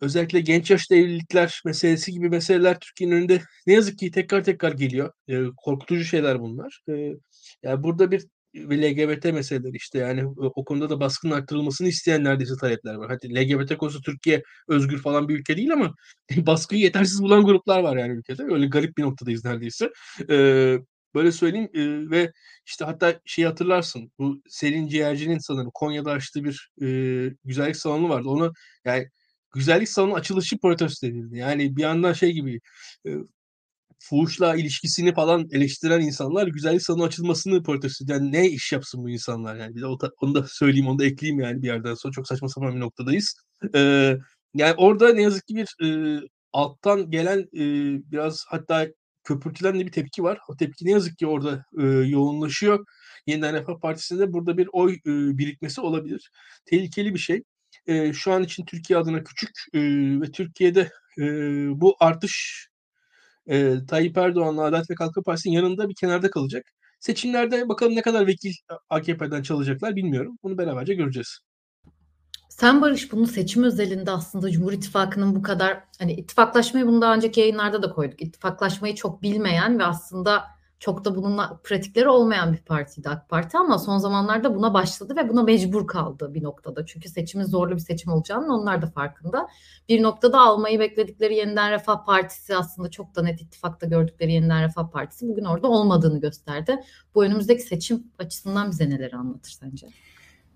özellikle genç yaşta evlilikler meselesi gibi meseleler Türkiye'nin önünde ne yazık ki tekrar tekrar geliyor. E, korkutucu şeyler bunlar. E, yani burada bir ve LGBT meseleleri işte yani o konuda da baskının arttırılmasını isteyen neredeyse talepler var. Hadi LGBT konusu Türkiye özgür falan bir ülke değil ama *laughs* baskıyı yetersiz bulan gruplar var yani ülkede. Öyle garip bir noktadayız neredeyse. Ee, böyle söyleyeyim e, ve işte hatta şey hatırlarsın bu Selin Ciğerci'nin sanırım Konya'da açtığı bir e, güzellik salonu vardı. Onu yani güzellik salonu açılışı protesto edildi. Yani bir yandan şey gibi e, fuhuşla ilişkisini falan eleştiren insanlar güzellik salonu açılmasını protesto Yani ne iş yapsın bu insanlar yani. Bir de onu da söyleyeyim, onu da ekleyeyim yani bir yerden sonra. Çok saçma sapan bir noktadayız. Ee, yani orada ne yazık ki bir e, alttan gelen e, biraz hatta köpürtülen de bir tepki var. O tepki ne yazık ki orada e, yoğunlaşıyor. Yeniden Refah Partisi'nde burada bir oy e, birikmesi olabilir. Tehlikeli bir şey. E, şu an için Türkiye adına küçük e, ve Türkiye'de e, bu artış e, Tayyip Erdoğan'la Adalet ve Kalkınma Partisi'nin yanında bir kenarda kalacak. Seçimlerde bakalım ne kadar vekil AKP'den çalacaklar bilmiyorum. Bunu beraberce göreceğiz. Sen Barış bunu seçim özelinde aslında Cumhur İttifakı'nın bu kadar hani ittifaklaşmayı bunu daha önceki yayınlarda da koyduk. İttifaklaşmayı çok bilmeyen ve aslında çok da bununla pratikleri olmayan bir partiydi AK Parti ama son zamanlarda buna başladı ve buna mecbur kaldı bir noktada. Çünkü seçimin zorlu bir seçim olacağının onlar da farkında. Bir noktada almayı bekledikleri Yeniden Refah Partisi aslında çok da net ittifakta gördükleri Yeniden Refah Partisi bugün orada olmadığını gösterdi. Bu önümüzdeki seçim açısından bize neler anlatır sence?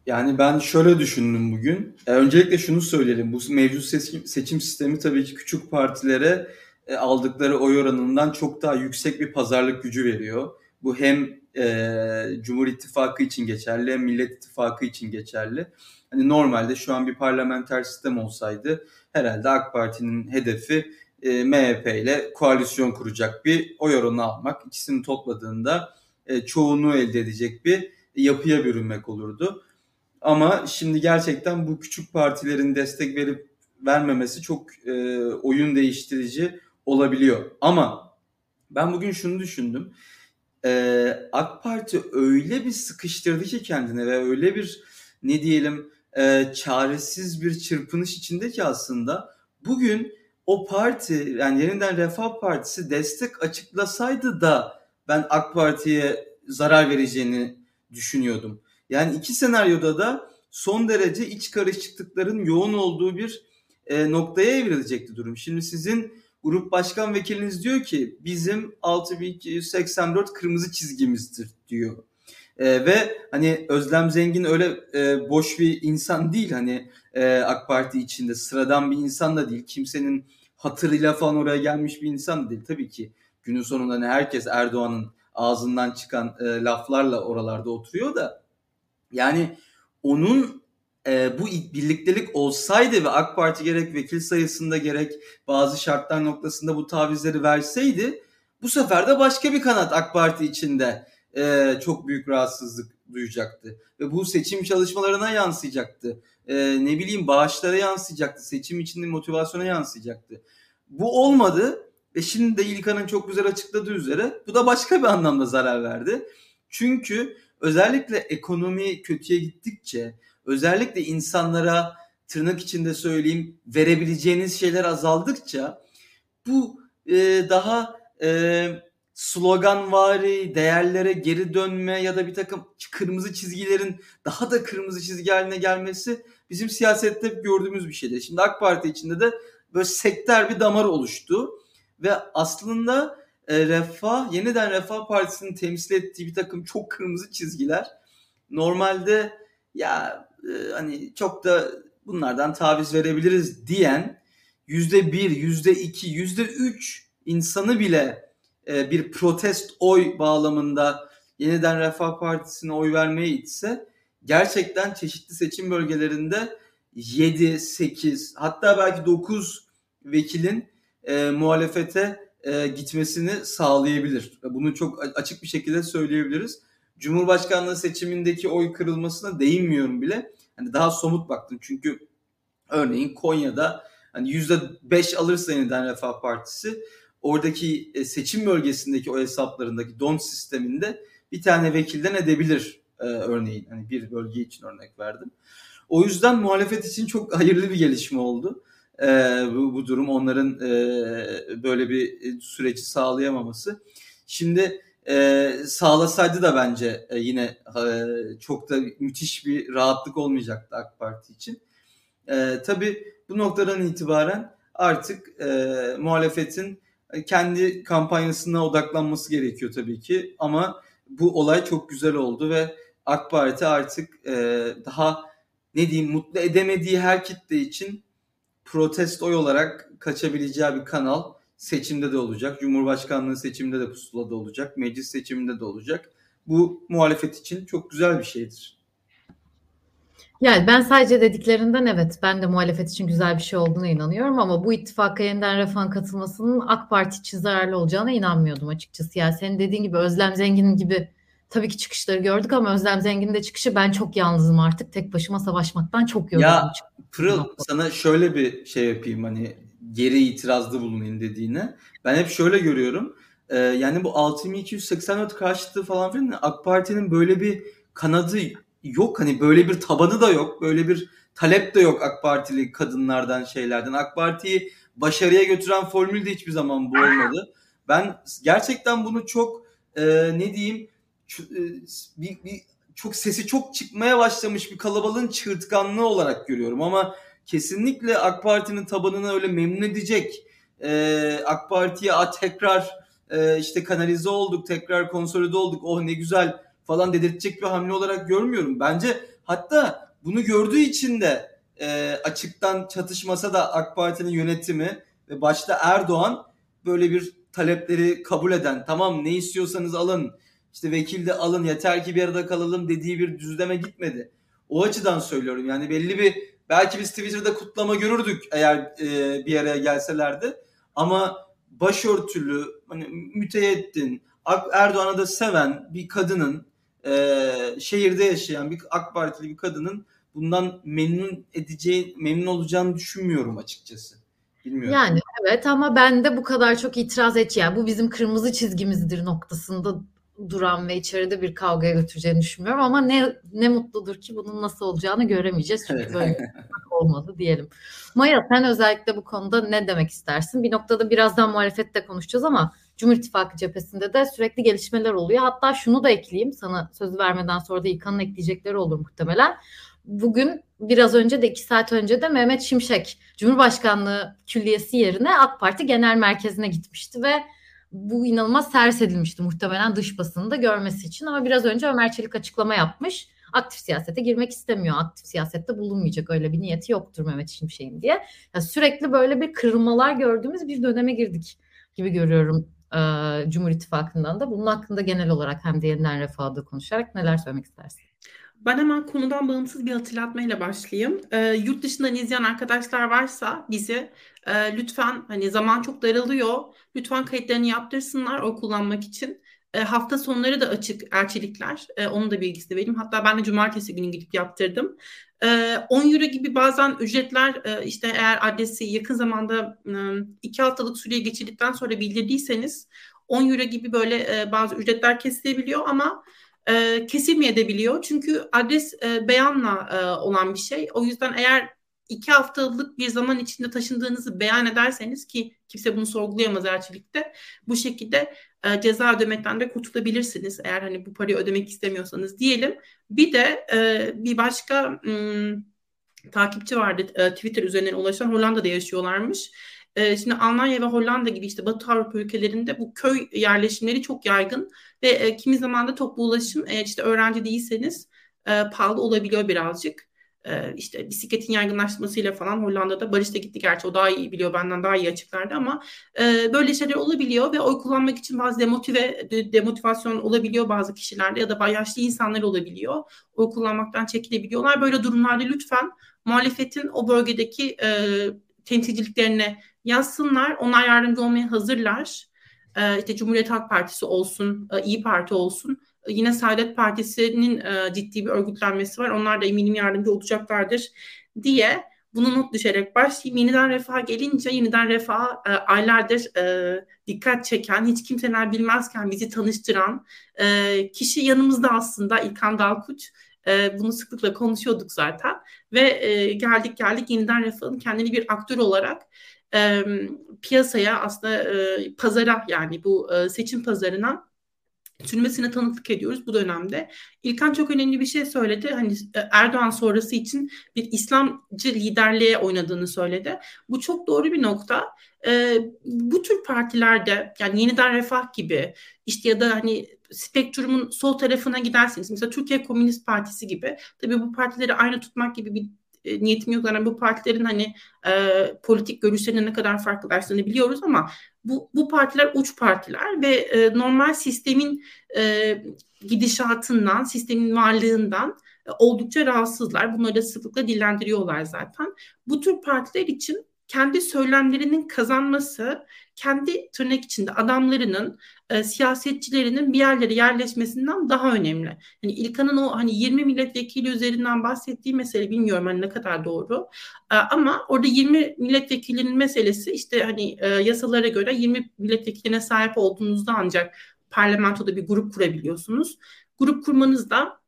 Yani ben şöyle düşündüm bugün. E, öncelikle şunu söyleyelim. Bu mevcut seçim, seçim sistemi tabii ki küçük partilere e, aldıkları oy oranından çok daha yüksek bir pazarlık gücü veriyor. Bu hem e, Cumhur İttifakı için geçerli hem Millet İttifakı için geçerli. Hani normalde şu an bir parlamenter sistem olsaydı herhalde AK Parti'nin hedefi e, MHP ile koalisyon kuracak bir oy oranı almak. İkisini topladığında e, çoğunluğu elde edecek bir yapıya bürünmek olurdu. Ama şimdi gerçekten bu küçük partilerin destek verip vermemesi çok e, oyun değiştirici olabiliyor. Ama ben bugün şunu düşündüm. Ee, AK Parti öyle bir sıkıştırdı ki kendine ve öyle bir ne diyelim e, çaresiz bir çırpınış içinde ki aslında bugün o parti yani yeniden Refah Partisi destek açıklasaydı da ben AK Parti'ye zarar vereceğini düşünüyordum. Yani iki senaryoda da son derece iç karışıklıkların yoğun olduğu bir e, noktaya evrilecekti durum. Şimdi sizin Grup başkan vekiliniz diyor ki bizim 6284 kırmızı çizgimizdir diyor. Ee, ve hani Özlem Zengin öyle e, boş bir insan değil hani e, AK Parti içinde sıradan bir insan da değil. Kimsenin hatırıyla falan oraya gelmiş bir insan da değil. Tabii ki günün sonunda hani herkes Erdoğan'ın ağzından çıkan e, laflarla oralarda oturuyor da yani onun e, bu birliktelik olsaydı ve AK Parti gerek vekil sayısında gerek bazı şartlar noktasında bu tavizleri verseydi bu sefer de başka bir kanat AK Parti içinde e, çok büyük rahatsızlık duyacaktı. Ve bu seçim çalışmalarına yansıyacaktı. E, ne bileyim bağışlara yansıyacaktı. Seçim içinde motivasyona yansıyacaktı. Bu olmadı ve şimdi de İlkan'ın çok güzel açıkladığı üzere bu da başka bir anlamda zarar verdi. Çünkü özellikle ekonomi kötüye gittikçe özellikle insanlara tırnak içinde söyleyeyim verebileceğiniz şeyler azaldıkça bu e, daha e, sloganvari değerlere geri dönme ya da bir takım kırmızı çizgilerin daha da kırmızı çizgi haline gelmesi bizim siyasette gördüğümüz bir şeydi. Şimdi AK Parti içinde de böyle sektör bir damar oluştu ve aslında e, Refah, yeniden Refah Partisi'nin temsil ettiği bir takım çok kırmızı çizgiler normalde ya e, hani çok da bunlardan taviz verebiliriz diyen yüzde bir, yüzde iki, yüzde üç insanı bile e, bir protest oy bağlamında yeniden Refah Partisi'ne oy vermeye itse gerçekten çeşitli seçim bölgelerinde 7, 8 hatta belki 9 vekilin e, muhalefete e, gitmesini sağlayabilir. Bunu çok açık bir şekilde söyleyebiliriz. Cumhurbaşkanlığı seçimindeki oy kırılmasına değinmiyorum bile. Hani daha somut baktım çünkü örneğin Konya'da hani %5 alırsa yeniden Refah Partisi oradaki e, seçim bölgesindeki o hesaplarındaki don sisteminde bir tane vekilden edebilir e, örneğin. Hani bir bölge için örnek verdim. O yüzden muhalefet için çok *laughs* hayırlı bir gelişme oldu. E, bu, bu durum onların e, böyle bir süreci sağlayamaması. Şimdi e, sağlasaydı da bence e, yine e, çok da müthiş bir rahatlık olmayacaktı AK Parti için. E, tabii bu noktadan itibaren artık e, muhalefetin kendi kampanyasına odaklanması gerekiyor tabii ki. Ama bu olay çok güzel oldu ve AK Parti artık e, daha ne diyeyim mutlu edemediği her kitle için protest oy olarak kaçabileceği bir kanal seçimde de olacak. Cumhurbaşkanlığı seçiminde de pusulada olacak. Meclis seçiminde de olacak. Bu muhalefet için çok güzel bir şeydir. Yani ben sadece dediklerinden evet ben de muhalefet için güzel bir şey olduğuna inanıyorum ama bu ittifaka yeniden refah katılmasının AK Parti için zararlı olacağına inanmıyordum açıkçası. Yani senin dediğin gibi Özlem Zengin gibi tabii ki çıkışları gördük ama Özlem Zengin'in de çıkışı ben çok yalnızım artık tek başıma savaşmaktan çok yoruldum. Ya Pırıl sana şöyle bir şey yapayım hani geri itirazda bulunayım dediğini. Ben hep şöyle görüyorum. E, yani bu 6284 karşıtı falan filan AK Parti'nin böyle bir kanadı yok. Hani böyle bir tabanı da yok. Böyle bir talep de yok AK Partili kadınlardan şeylerden. AK Parti'yi başarıya götüren formül de hiçbir zaman bu olmadı. Ben gerçekten bunu çok e, ne diyeyim e, bir, bir çok sesi çok çıkmaya başlamış bir kalabalığın çığırtkanlığı olarak görüyorum ama kesinlikle AK Parti'nin tabanını öyle memnun edecek e, AK Parti'ye tekrar e, işte kanalize olduk tekrar konsolide olduk oh ne güzel falan dedirtecek bir hamle olarak görmüyorum. Bence hatta bunu gördüğü için de e, açıktan çatışmasa da AK Parti'nin yönetimi ve başta Erdoğan böyle bir talepleri kabul eden tamam ne istiyorsanız alın işte vekil de alın yeter ki bir arada kalalım dediği bir düzleme gitmedi. O açıdan söylüyorum yani belli bir belki biz Twitter'da kutlama görürdük eğer e, bir araya gelselerdi ama başörtülü hani müteyyettin Erdoğan'ı da seven bir kadının e, şehirde yaşayan bir AK Partili bir kadının bundan memnun edeceği memnun olacağını düşünmüyorum açıkçası. Bilmiyorum. Yani evet ama ben de bu kadar çok itiraz et yani bu bizim kırmızı çizgimizdir noktasında duran ve içeride bir kavgaya götüreceğini düşünmüyorum ama ne ne mutludur ki bunun nasıl olacağını göremeyeceğiz çünkü evet. böyle olmadı diyelim. Maya sen özellikle bu konuda ne demek istersin? Bir noktada birazdan muhalefette konuşacağız ama Cumhur İttifakı cephesinde de sürekli gelişmeler oluyor. Hatta şunu da ekleyeyim sana sözü vermeden sonra da İlkan'ın ekleyecekleri olur muhtemelen. Bugün biraz önce de iki saat önce de Mehmet Şimşek Cumhurbaşkanlığı Külliyesi yerine AK Parti Genel Merkezi'ne gitmişti ve bu inanılmaz servis edilmişti muhtemelen dış basında görmesi için ama biraz önce Ömer Çelik açıklama yapmış. Aktif siyasete girmek istemiyor. Aktif siyasette bulunmayacak öyle bir niyeti yoktur Mehmet Şimşek'in diye. Yani sürekli böyle bir kırılmalar gördüğümüz bir döneme girdik gibi görüyorum e, Cumhur İttifakı'ndan da. Bunun hakkında genel olarak hem de yeniden refahda konuşarak neler söylemek istersin? Ben hemen konudan bağımsız bir hatırlatmayla başlayayım. E, yurt dışından izleyen arkadaşlar varsa bizi e, lütfen hani zaman çok daralıyor. Lütfen kayıtlarını yaptırsınlar o kullanmak için. E, hafta sonları da açık elçilikler. E, onun da bilgisini vereyim. Hatta ben de cumartesi günü gidip yaptırdım. E, 10 euro gibi bazen ücretler e, işte eğer adresi yakın zamanda e, 2 haftalık süreye geçirdikten sonra bildirdiyseniz 10 euro gibi böyle e, bazı ücretler kesilebiliyor ama e, kesilmeyebiliyor. Çünkü adres e, beyanla e, olan bir şey. O yüzden eğer iki haftalık bir zaman içinde taşındığınızı beyan ederseniz ki kimse bunu sorgulayamaz elçilikte bu şekilde e, ceza ödemekten de kurtulabilirsiniz eğer hani bu parayı ödemek istemiyorsanız diyelim. Bir de e, bir başka m, takipçi vardı e, Twitter üzerinden ulaşan Hollanda'da yaşıyorlarmış. E, şimdi Almanya ve Hollanda gibi işte Batı Avrupa ülkelerinde bu köy yerleşimleri çok yaygın ve e, kimi zaman da toplu ulaşım işte öğrenci değilseniz e, pahalı olabiliyor birazcık. E, işte bisikletin yaygınlaşmasıyla falan Hollanda'da Barış da gitti gerçi o daha iyi biliyor benden daha iyi açıklardı ama böyle şeyler olabiliyor ve oy kullanmak için bazı demotive demotivasyon olabiliyor bazı kişilerde ya da yaşlı insanlar olabiliyor. Oy kullanmaktan çekilebiliyorlar. Böyle durumlarda lütfen muhalefetin o bölgedeki e, temsilciliklerine yazsınlar. Onlar yardımcı olmaya hazırlar. E, işte Cumhuriyet Halk Partisi olsun, e, İyi Parti olsun. E, yine Saadet Partisi'nin e, ciddi bir örgütlenmesi var. Onlar da eminim yardımcı olacaklardır diye bunu not düşerek başlayayım. Yeniden refah gelince yeniden refah e, aylardır e, dikkat çeken, hiç kimseler bilmezken bizi tanıştıran e, kişi yanımızda aslında İlkan Dalkuç. E, bunu sıklıkla konuşuyorduk zaten ve e, geldik geldik yeniden refahın kendini bir aktör olarak e, piyasaya aslında e, pazara yani bu e, seçim pazarına sürmesine tanıklık ediyoruz bu dönemde. İlkan çok önemli bir şey söyledi. Hani Erdoğan sonrası için bir İslamcı liderliğe oynadığını söyledi. Bu çok doğru bir nokta. Ee, bu tür partilerde yani Yeniden Refah gibi işte ya da hani spektrumun sol tarafına giderseniz mesela Türkiye Komünist Partisi gibi tabii bu partileri aynı tutmak gibi bir e, niyetim yok. Yani bu partilerin hani e, politik görüşlerine ne kadar farklılaştığını biliyoruz ama bu, bu partiler uç partiler ve e, normal sistemin e, gidişatından, sistemin varlığından e, oldukça rahatsızlar. Bunları da sıklıkla dillendiriyorlar zaten. Bu tür partiler için kendi söylemlerinin kazanması, kendi tırnak içinde adamlarının e, siyasetçilerinin bir yerlere yerleşmesinden daha önemli. Yani İlkan'ın o hani 20 milletvekili üzerinden bahsettiği mesele bilmiyorum hani ne kadar doğru. E, ama orada 20 milletvekilinin meselesi işte hani e, yasalara göre 20 milletvekiline sahip olduğunuzda ancak parlamentoda bir grup kurabiliyorsunuz. Grup kurmanız da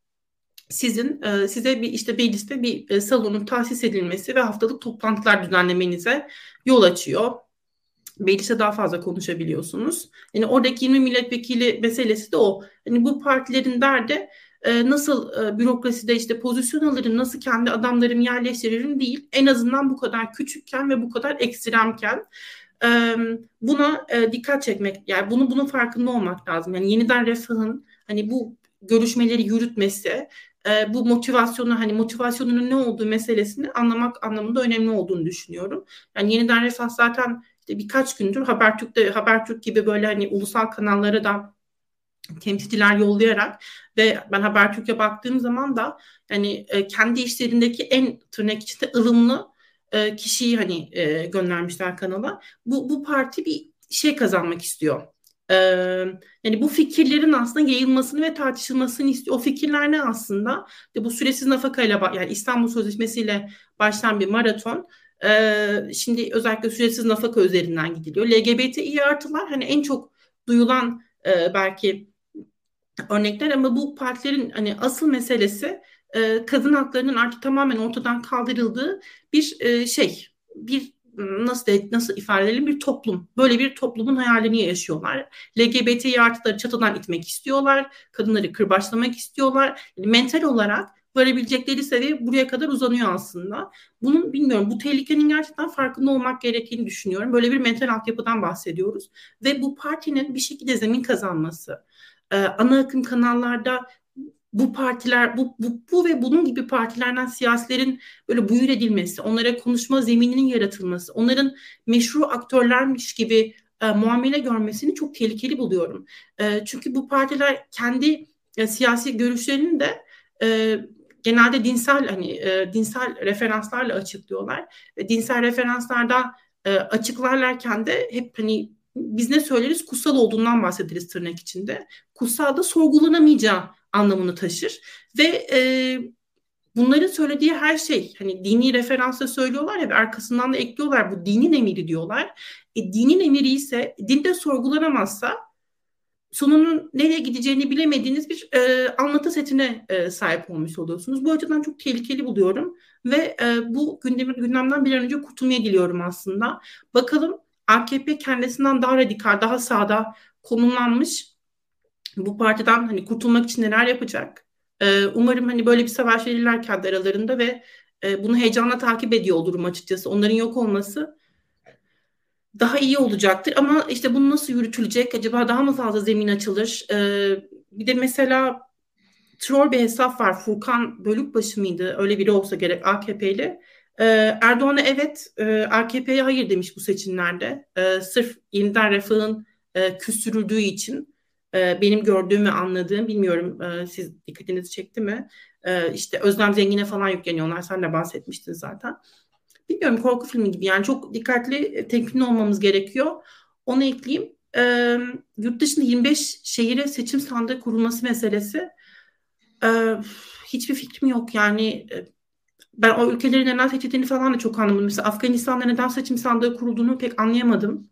sizin e, size bir işte mecliste bir e, salonun tahsis edilmesi ve haftalık toplantılar düzenlemenize yol açıyor. Meclise daha fazla konuşabiliyorsunuz. Yani oradaki 20 milletvekili meselesi de o. Hani bu partilerin derdi e, nasıl e, bürokraside işte pozisyon alırım, nasıl kendi adamlarımı yerleştiririm değil. En azından bu kadar küçükken ve bu kadar ekstremken e, buna e, dikkat çekmek, yani bunu bunun farkında olmak lazım. Yani yeniden refahın hani bu görüşmeleri yürütmesi e, bu motivasyonu hani motivasyonunun ne olduğu meselesini anlamak anlamında önemli olduğunu düşünüyorum. Yani yeniden refah zaten işte birkaç gündür Habertürk'te Habertürk gibi böyle hani ulusal kanallara da temsilciler yollayarak ve ben Habertürk'e baktığım zaman da yani e, kendi işlerindeki en tırnak içinde ılımlı e, kişiyi hani e, göndermişler kanala. Bu bu parti bir şey kazanmak istiyor. Ee, yani bu fikirlerin aslında yayılmasını ve tartışılmasını istiyor. O fikirler ne aslında? Bu süresiz nafakayla yani İstanbul Sözleşmesi ile başlayan bir maraton. Ee, şimdi özellikle süresiz nafaka üzerinden gidiliyor. LGBTİ artılar hani en çok duyulan e, belki örnekler ama bu partilerin hani asıl meselesi e, kadın haklarının artık tamamen ortadan kaldırıldığı bir e, şey, bir nasıl de, nasıl ifade edelim bir toplum. Böyle bir toplumun hayalini yaşıyorlar. LGBT artıları çatıdan itmek istiyorlar. Kadınları kırbaçlamak istiyorlar. Yani mental olarak varabilecekleri seviye buraya kadar uzanıyor aslında. Bunun bilmiyorum bu tehlikenin gerçekten farkında olmak gerektiğini düşünüyorum. Böyle bir mental altyapıdan bahsediyoruz. Ve bu partinin bir şekilde zemin kazanması, ana akım kanallarda bu partiler bu, bu, bu ve bunun gibi partilerden siyasilerin böyle buyur edilmesi, onlara konuşma zemininin yaratılması, onların meşru aktörlermiş gibi e, muamele görmesini çok tehlikeli buluyorum. E, çünkü bu partiler kendi e, siyasi görüşlerini de e, genelde dinsel hani e, dinsel referanslarla açıklıyorlar ve dinsel referanslardan e, açıklarlarken de hep hani biz ne söyleriz kutsal olduğundan bahsederiz tırnak içinde. Kutsal da sorgulanamayacağı anlamını taşır ve e, bunların söylediği her şey hani dini referansla söylüyorlar ya ve arkasından da ekliyorlar bu dinin emiri diyorlar. E, dinin emiri ise dinde sorgulanamazsa sonunun nereye gideceğini bilemediğiniz bir e, anlatı setine e, sahip olmuş oluyorsunuz. Bu açıdan çok tehlikeli buluyorum ve e, bu gündemin gündemden bir an önce kurtulmaya diliyorum aslında. Bakalım AKP kendisinden daha radikal, daha sağda konumlanmış bu partiden hani kurtulmak için neler yapacak? Ee, umarım hani böyle bir savaş verirler kendi aralarında ve e, bunu heyecanla takip ediyor olurum açıkçası. Onların yok olması daha iyi olacaktır. Ama işte bunu nasıl yürütülecek? Acaba daha mı fazla zemin açılır? Ee, bir de mesela troll bir hesap var. Furkan Bölükbaşı mıydı? Öyle biri olsa gerek AKP'li. Ee, Erdoğan'a evet, e, AKP'ye hayır demiş bu seçimlerde. Ee, sırf yeniden refahın e, küstürüldüğü için e, benim gördüğüm ve anladığım bilmiyorum siz dikkatinizi çekti mi? E, işte Özlem Zengin'e falan yükleniyorlar. Sen de bahsetmiştin zaten. Bilmiyorum korku filmi gibi yani çok dikkatli e, temkinli olmamız gerekiyor. Onu ekleyeyim. E, yurt dışında 25 şehire seçim sandığı kurulması meselesi e, hiçbir fikrim yok. Yani e, ben o ülkelerin neden seçildiğini falan da çok anlamadım. Mesela Afganistan'da neden seçim sandığı kurulduğunu pek anlayamadım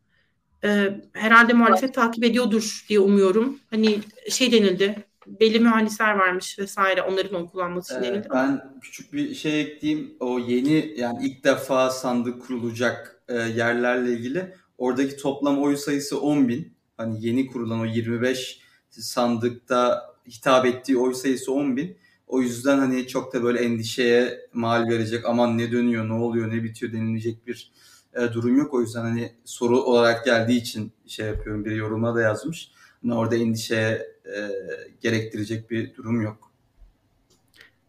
e, herhalde muhalefet takip ediyordur diye umuyorum. Hani şey denildi, belli mühendisler varmış vesaire onların onu kullanması için denildi. ben küçük bir şey ekleyeyim. O yeni yani ilk defa sandık kurulacak e, yerlerle ilgili oradaki toplam oy sayısı 10 bin. Hani yeni kurulan o 25 sandıkta hitap ettiği oy sayısı 10 bin. O yüzden hani çok da böyle endişeye mal verecek aman ne dönüyor ne oluyor ne bitiyor denilecek bir e, durum yok. O yüzden hani soru olarak geldiği için şey yapıyorum. Bir yoruma da yazmış. Orada endişeye e, gerektirecek bir durum yok.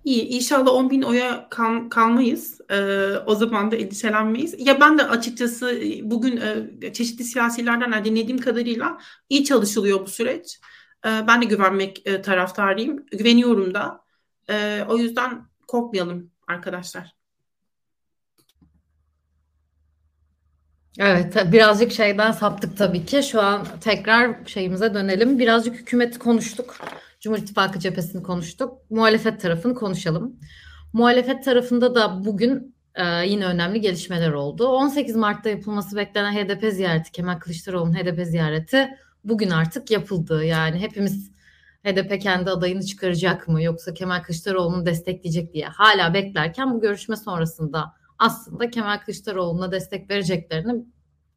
İyi inşallah 10 bin oya kal, kalmayız. Ee, o zaman da endişelenmeyiz. Ya ben de açıkçası e, bugün e, çeşitli siyasilerden dinlediğim kadarıyla iyi çalışılıyor bu süreç. Ee, ben de güvenmek e, taraftarıyım. Güveniyorum da. Ee, o yüzden korkmayalım arkadaşlar. Evet, birazcık şeyden saptık tabii ki. Şu an tekrar şeyimize dönelim. Birazcık hükümeti konuştuk. Cumhur İttifakı cephesini konuştuk. Muhalefet tarafını konuşalım. Muhalefet tarafında da bugün e, yine önemli gelişmeler oldu. 18 Mart'ta yapılması beklenen HDP ziyareti, Kemal Kılıçdaroğlu'nun HDP ziyareti bugün artık yapıldı. Yani hepimiz HDP kendi adayını çıkaracak mı yoksa Kemal Kılıçdaroğlu'nu destekleyecek diye hala beklerken bu görüşme sonrasında aslında Kemal Kılıçdaroğlu'na destek vereceklerini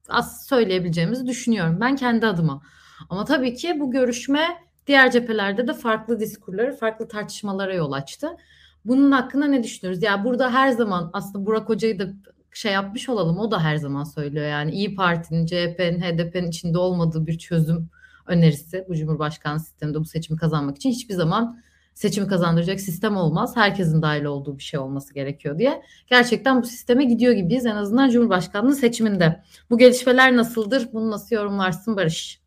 az söyleyebileceğimizi düşünüyorum ben kendi adıma. Ama tabii ki bu görüşme diğer cephelerde de farklı diskurları, farklı tartışmalara yol açtı. Bunun hakkında ne düşünüyoruz? Ya burada her zaman aslında Burak Hoca'yı da şey yapmış olalım. O da her zaman söylüyor yani İyi Parti'nin, CHP'nin, HDP'nin içinde olmadığı bir çözüm önerisi bu Cumhurbaşkanı sisteminde bu seçimi kazanmak için hiçbir zaman seçimi kazandıracak sistem olmaz. Herkesin dahil olduğu bir şey olması gerekiyor diye. Gerçekten bu sisteme gidiyor gibiyiz en azından Cumhurbaşkanlığı seçiminde. Bu gelişmeler nasıldır? Bunu nasıl yorumlarsın Barış?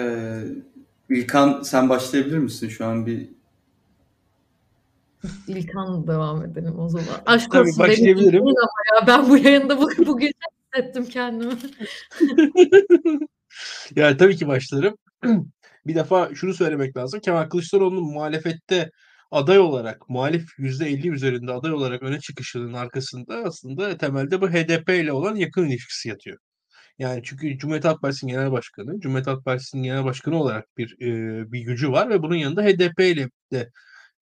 Ee, İlkan sen başlayabilir misin şu an bir İlkan devam edelim o zaman. Aşk Tabii olsun başlayabilirim. Ama ya ben bu yayında bugün, bugün hissettim kendimi. *laughs* yani tabii ki başlarım. Bir defa şunu söylemek lazım. Kemal Kılıçdaroğlu'nun muhalefette aday olarak, muhalif %50 üzerinde aday olarak öne çıkışının arkasında aslında temelde bu HDP ile olan yakın ilişkisi yatıyor. Yani çünkü Cumhuriyet Halk Partisi'nin genel başkanı, Cumhuriyet Halk Partisi'nin genel başkanı olarak bir e, bir gücü var ve bunun yanında HDP ile de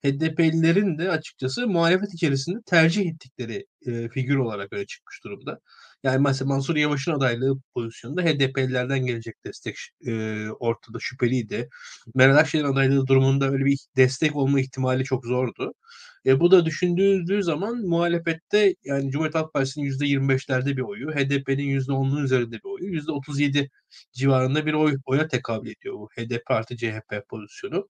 HDP'lilerin de açıkçası muhalefet içerisinde tercih ettikleri e, figür olarak öne çıkmış durumda. Yani mesela Mansur Yavaş'ın adaylığı pozisyonunda HDP'lilerden gelecek destek e, ortada şüpheliydi. Meral Akşener'in adaylığı durumunda öyle bir destek olma ihtimali çok zordu. E, bu da düşündüğü zaman muhalefette yani Cumhuriyet Halk Partisi'nin %25'lerde bir oyu, HDP'nin %10'un üzerinde bir oyu, %37 civarında bir oy, oya tekabül ediyor bu HDP artı CHP pozisyonu.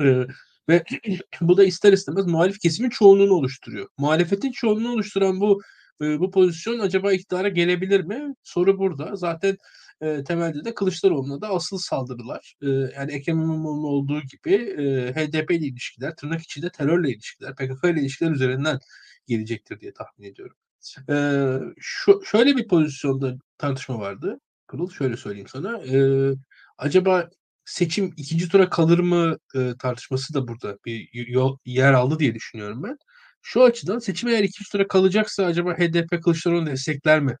E, ve *clears throat* bu da ister istemez muhalif kesimin çoğunluğunu oluşturuyor. Muhalefetin çoğunluğunu oluşturan bu bu pozisyon acaba iktidara gelebilir mi? Soru burada. Zaten e, temelde de Kılıçdaroğlu'na da asıl saldırılar. E, yani Ekrem İmamoğlu'nun olduğu gibi e, HDP ile ilişkiler, tırnak içinde terörle ilişkiler, PKK ile ilişkiler üzerinden gelecektir diye tahmin ediyorum. E, şu, şöyle bir pozisyonda tartışma vardı. Kırıl şöyle söyleyeyim sana. E, acaba seçim ikinci tura kalır mı e, tartışması da burada bir yol, yer aldı diye düşünüyorum ben. Şu açıdan seçim eğer ikinci tura kalacaksa acaba HDP Kılıçdaroğlu'nu destekler mi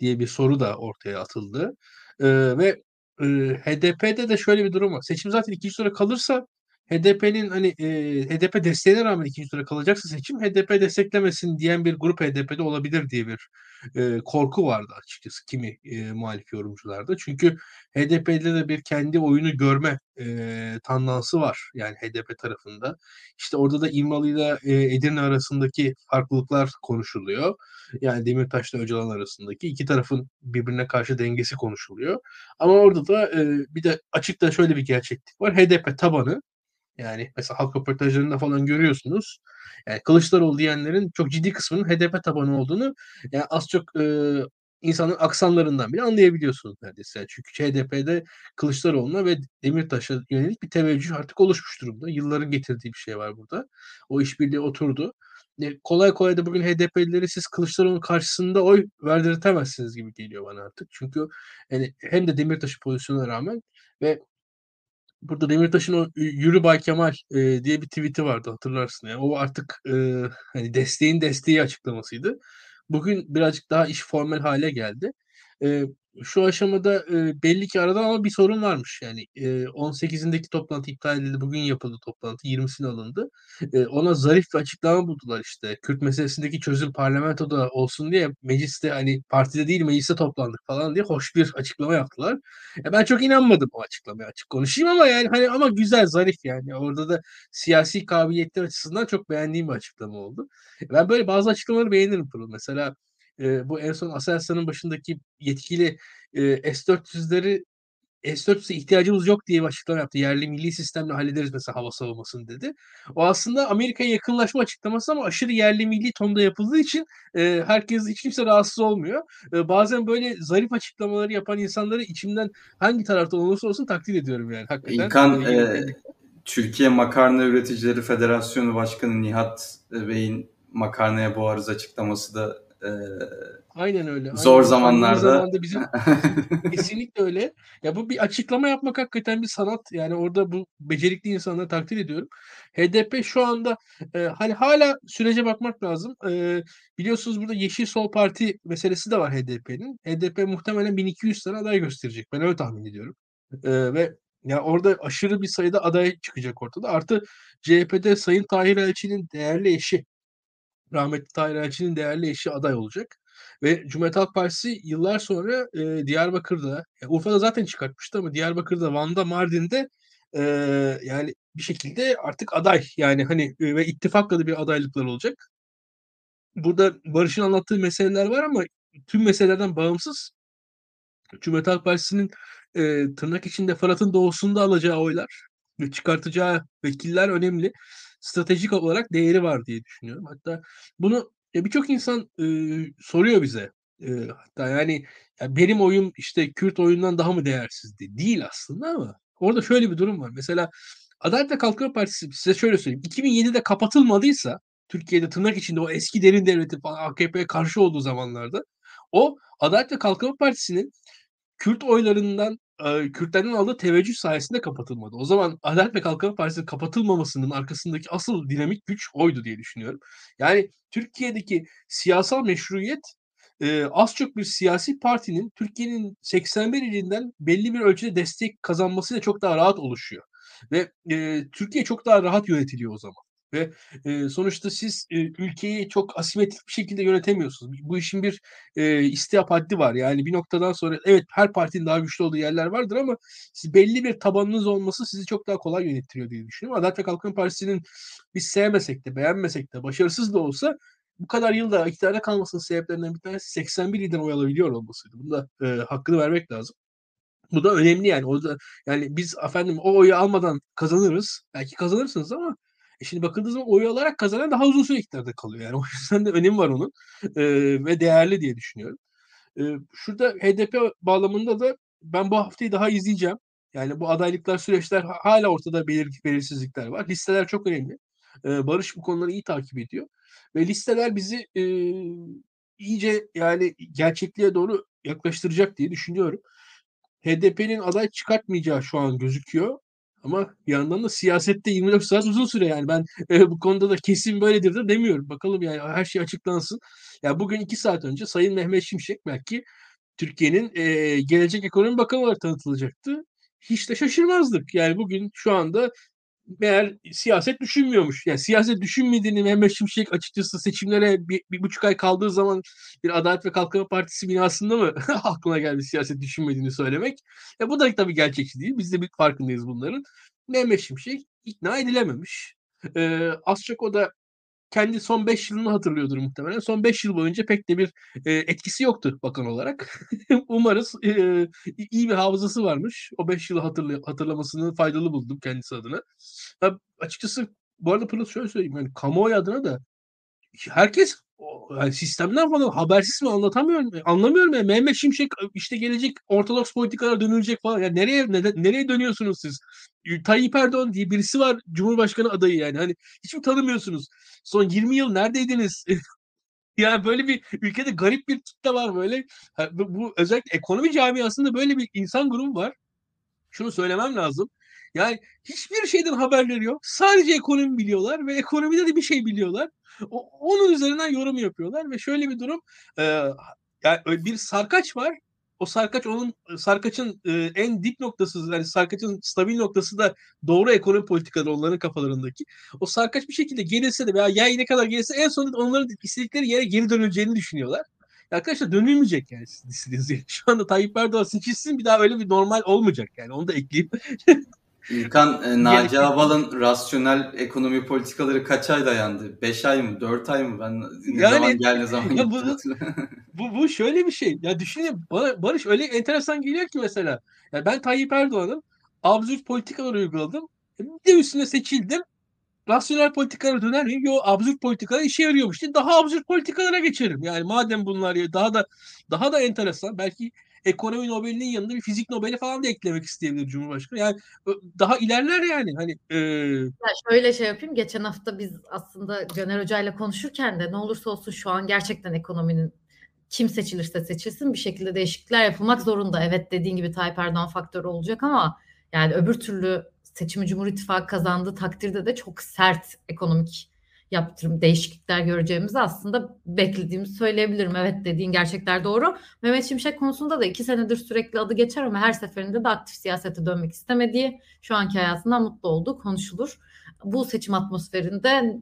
diye bir soru da ortaya atıldı. E, ve e, HDP'de de şöyle bir durum var. Seçim zaten ikinci tura kalırsa HDP'nin hani e, HDP desteğine rağmen ikinci tura kalacaksa seçim HDP desteklemesin diyen bir grup HDP'de olabilir diye bir e, korku vardı açıkçası kimi e, muhalif yorumcularda. Çünkü HDP'de de bir kendi oyunu görme e, tandansı var yani HDP tarafında. İşte orada da İmralı ile e, Edirne arasındaki farklılıklar konuşuluyor. Yani Demirtaş'la Öcalan arasındaki iki tarafın birbirine karşı dengesi konuşuluyor. Ama orada da e, bir de açıkta şöyle bir gerçeklik var. HDP tabanı yani mesela halk röportajlarında falan görüyorsunuz. Yani Kılıçdaroğlu diyenlerin çok ciddi kısmının HDP tabanı olduğunu yani az çok e, insanın aksanlarından bile anlayabiliyorsunuz neredeyse. Çünkü HDP'de Kılıçdaroğlu'na ve Demirtaş'a yönelik bir teveccüh artık oluşmuş durumda. Yılların getirdiği bir şey var burada. O işbirliği oturdu. E, kolay kolay da bugün HDP'lileri siz Kılıçdaroğlu'nun karşısında oy verdirtemezsiniz gibi geliyor bana artık. Çünkü yani hem de Demirtaş'ı pozisyona rağmen ve burada Demirtaş'ın o Yürü Bay Kemal e, diye bir tweet'i vardı hatırlarsın. Yani o artık e, hani desteğin desteği açıklamasıydı. Bugün birazcık daha iş formal hale geldi. E, şu aşamada e, belli ki aradan ama bir sorun varmış. Yani e, 18'indeki toplantı iptal edildi. Bugün yapıldı toplantı. 20'sine alındı. E, ona zarif bir açıklama buldular işte. Kürt meselesindeki çözüm parlamentoda olsun diye mecliste hani partide değil mecliste toplandık falan diye hoş bir açıklama yaptılar. E, ben çok inanmadım o açıklamaya açık konuşayım ama yani hani ama güzel zarif yani. Orada da siyasi kabiliyetler açısından çok beğendiğim bir açıklama oldu. Ben böyle bazı açıklamaları beğenirim Pırıl. Mesela e, bu en son Aselsan'ın başındaki yetkili e, S-400'leri S-400'e ihtiyacımız yok diye bir açıklama yaptı. Yerli milli sistemle hallederiz mesela hava savunmasını dedi. O aslında Amerika'ya yakınlaşma açıklaması ama aşırı yerli milli tonda yapıldığı için e, herkes hiç kimse rahatsız olmuyor. E, bazen böyle zarif açıklamaları yapan insanları içimden hangi tarafta olursa olsun takdir ediyorum yani. Hakikaten. İlkan e, Türkiye Makarna Üreticileri Federasyonu Başkanı Nihat Bey'in makarnaya boğarız açıklaması da e, Aynen öyle. Zor aynen. zamanlarda. zamanda bizim *laughs* kesinlikle öyle. Ya bu bir açıklama yapmak hakikaten bir sanat. Yani orada bu becerikli insanları takdir ediyorum. HDP şu anda e, hani hala sürece bakmak lazım. E, biliyorsunuz burada Yeşil Sol Parti meselesi de var HDP'nin. HDP muhtemelen 1200 tane aday gösterecek. Ben öyle tahmin ediyorum. E, ve ya orada aşırı bir sayıda aday çıkacak ortada. Artı CHP'de Sayın Tahir Elçi'nin değerli eşi rahmetli Tahir Elçi'nin değerli eşi aday olacak. Ve Cumhuriyet Halk Partisi yıllar sonra e, Diyarbakır'da, yani Urfa'da zaten çıkartmıştı ama Diyarbakır'da, Van'da, Mardin'de e, yani bir şekilde artık aday yani hani e, ve ittifakla da bir adaylıklar olacak. Burada Barış'ın anlattığı meseleler var ama tüm meselelerden bağımsız Cumhuriyet Halk Partisi'nin e, tırnak içinde Fırat'ın doğusunda alacağı oylar ve çıkartacağı vekiller önemli. Stratejik olarak değeri var diye düşünüyorum. Hatta bunu birçok insan e, soruyor bize. E, hatta yani ya benim oyum işte Kürt oyundan daha mı değersizdi? Değil aslında ama orada şöyle bir durum var. Mesela Adalet ve Kalkınma Partisi size şöyle söyleyeyim. 2007'de kapatılmadıysa Türkiye'de tırnak içinde o eski derin devleti AKP'ye karşı olduğu zamanlarda o Adalet ve Kalkınma Partisi'nin Kürt oylarından e, Kürtlerden aldığı teveccüh sayesinde kapatılmadı. O zaman Adalet ve Kalkınma Partisi'nin kapatılmamasının arkasındaki asıl dinamik güç oydu diye düşünüyorum. Yani Türkiye'deki siyasal meşruiyet az çok bir siyasi partinin Türkiye'nin 81 ilinden belli bir ölçüde destek kazanmasıyla çok daha rahat oluşuyor. Ve Türkiye çok daha rahat yönetiliyor o zaman. Ve e, sonuçta siz e, ülkeyi çok asimetrik bir şekilde yönetemiyorsunuz. Bu işin bir e, istihap haddi var. Yani bir noktadan sonra evet her partinin daha güçlü olduğu yerler vardır ama siz belli bir tabanınız olması sizi çok daha kolay yönettiriyor diye düşünüyorum. Adalet ve Kalkınma Partisi'nin biz sevmesek de beğenmesek de başarısız da olsa bu kadar yılda iktidara kalmasının sebeplerinden bir tanesi 81 ilden oy alabiliyor olmasıydı. Bunu da e, hakkını vermek lazım. Bu da önemli yani. O da, yani biz efendim o oyu almadan kazanırız. Belki kazanırsınız ama e şimdi bakıldığı zaman oy alarak kazanan daha uzun süre iktidarda kalıyor. Yani o yüzden de önemi var onun e, ve değerli diye düşünüyorum. E, şurada HDP bağlamında da ben bu haftayı daha izleyeceğim. Yani bu adaylıklar, süreçler hala ortada belir belirsizlikler var. Listeler çok önemli. E, Barış bu konuları iyi takip ediyor. Ve listeler bizi e, iyice yani gerçekliğe doğru yaklaştıracak diye düşünüyorum. HDP'nin aday çıkartmayacağı şu an gözüküyor. Ama bir yandan da siyasette 24 saat uzun süre yani ben e, bu konuda da kesin böyledir de demiyorum. Bakalım yani her şey açıklansın. Ya bugün 2 saat önce Sayın Mehmet Şimşek belki Türkiye'nin e, gelecek ekonomi bakanı olarak tanıtılacaktı. Hiç de şaşırmazdık. Yani bugün şu anda meğer siyaset düşünmüyormuş. Yani siyaset düşünmediğini Mehmet Şimşek açıkçası seçimlere bir, bir buçuk ay kaldığı zaman bir Adalet ve Kalkınma Partisi binasında mı *laughs* aklına geldi siyaset düşünmediğini söylemek. Ya bu da tabii gerçekçi değil. Biz de bir farkındayız bunların. Mehmet Şimşek ikna edilememiş. Ee, az çok o da kendi son 5 yılını hatırlıyordur muhtemelen. Son 5 yıl boyunca pek de bir e, etkisi yoktu bakan olarak. *laughs* Umarız e, iyi bir hafızası varmış. O 5 yılı hatırla, hatırlamasını faydalı buldum kendisi adına. Ha, açıkçası bu arada Pırıl şöyle söyleyeyim. Yani kamuoyu adına da herkes yani sistemden falan habersiz mi anlatamıyorum. Anlamıyorum yani Mehmet Şimşek işte gelecek ortodoks politikalar dönülecek falan. Yani nereye ne, nereye dönüyorsunuz siz? Tayyip Erdoğan diye birisi var Cumhurbaşkanı adayı yani. Hani hiç mi tanımıyorsunuz? Son 20 yıl neredeydiniz? *laughs* yani böyle bir ülkede garip bir kitle var böyle. Bu özellikle ekonomi camiasında böyle bir insan grubu var. Şunu söylemem lazım. Yani hiçbir şeyden haberleri yok. Sadece ekonomi biliyorlar ve ekonomide de bir şey biliyorlar. O, onun üzerinden yorum yapıyorlar ve şöyle bir durum e, yani bir sarkaç var. O sarkaç onun sarkaçın e, en dip noktası yani sarkaçın stabil noktası da doğru ekonomi politikaları onların kafalarındaki. O sarkaç bir şekilde gelirse de veya yay ne kadar gelirse en sonunda onların istedikleri yere geri dönüleceğini düşünüyorlar. Arkadaşlar dönülmeyecek yani sizin Şu anda Tayyip Erdoğan seçilsin bir daha öyle bir normal olmayacak yani onu da ekleyeyim. *laughs* İlkan, e, Naci Abal'ın rasyonel ekonomi politikaları kaç ay dayandı? 5 ay mı? 4 ay mı? Ben ne yani, zaman gel ne zaman ya bu, bu, bu şöyle bir şey. Ya düşünün bana Barış öyle enteresan geliyor ki mesela. Ya ben Tayyip Erdoğan'ın absürt politikalar uyguladım. Bir de üstüne seçildim. Rasyonel politikalara döner miyim? Yok absürt politikalar işe yarıyormuş diye daha absürt politikalara geçerim. Yani madem bunlar ya daha da daha da enteresan belki ekonomi Nobel'inin yanında bir fizik Nobel'i falan da eklemek isteyebilir Cumhurbaşkanı. Yani daha ilerler yani. Hani e... ya şöyle şey yapayım. Geçen hafta biz aslında Caner Hoca ile konuşurken de ne olursa olsun şu an gerçekten ekonominin kim seçilirse seçilsin bir şekilde değişiklikler yapılmak zorunda. Evet dediğin gibi Tayyip Erdoğan faktörü olacak ama yani öbür türlü seçimi Cumhur İttifakı kazandığı takdirde de çok sert ekonomik yaptırım değişiklikler göreceğimizi aslında beklediğimizi söyleyebilirim. Evet dediğin gerçekler doğru. Mehmet Şimşek konusunda da iki senedir sürekli adı geçer ama her seferinde de aktif siyasete dönmek istemediği, şu anki hayatından mutlu olduğu konuşulur. Bu seçim atmosferinde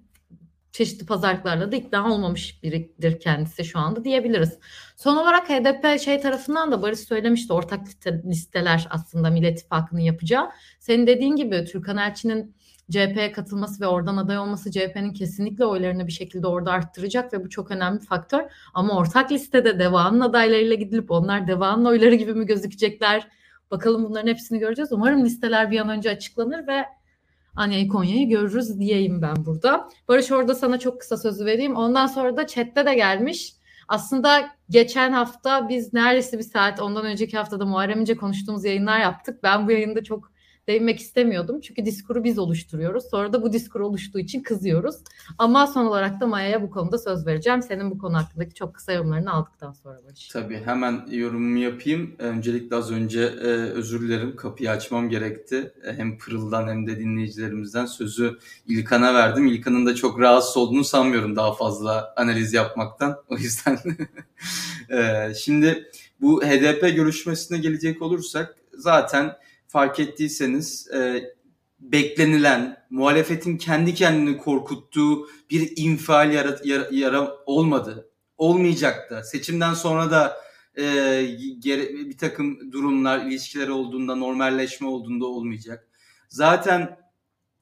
çeşitli pazarlıklarla da ikna olmamış biridir kendisi şu anda diyebiliriz. Son olarak HDP şey tarafından da Barış söylemişti ortak listeler aslında Millet İttifakı'nın yapacağı. Senin dediğin gibi Türkan Elçi'nin CHP'ye katılması ve oradan aday olması CHP'nin kesinlikle oylarını bir şekilde orada arttıracak ve bu çok önemli faktör. Ama ortak listede Deva'nın adaylarıyla gidilip onlar Deva'nın oyları gibi mi gözükecekler? Bakalım bunların hepsini göreceğiz. Umarım listeler bir an önce açıklanır ve Anya'yı Konya'yı görürüz diyeyim ben burada. Barış orada sana çok kısa sözü vereyim. Ondan sonra da chatte de gelmiş. Aslında geçen hafta biz neredeyse bir saat ondan önceki haftada Muharrem İnce konuştuğumuz yayınlar yaptık. Ben bu yayında çok değinmek istemiyordum. Çünkü diskuru biz oluşturuyoruz. Sonra da bu diskur oluştuğu için kızıyoruz. Ama son olarak da Maya'ya bu konuda söz vereceğim. Senin bu konu hakkındaki çok kısa yorumlarını aldıktan sonra Barış. Tabii hemen yorumumu yapayım. Öncelikle az önce e, özür dilerim. Kapıyı açmam gerekti. E, hem Pırıl'dan hem de dinleyicilerimizden sözü İlkan'a verdim. İlkan'ın da çok rahatsız olduğunu sanmıyorum daha fazla analiz yapmaktan. O yüzden *laughs* e, şimdi bu HDP görüşmesine gelecek olursak zaten fark ettiyseniz e, beklenilen, muhalefetin kendi kendini korkuttuğu bir infial yara, yara, yara olmadı. Olmayacak da. Seçimden sonra da e, gere, bir takım durumlar, ilişkiler olduğunda, normalleşme olduğunda olmayacak. Zaten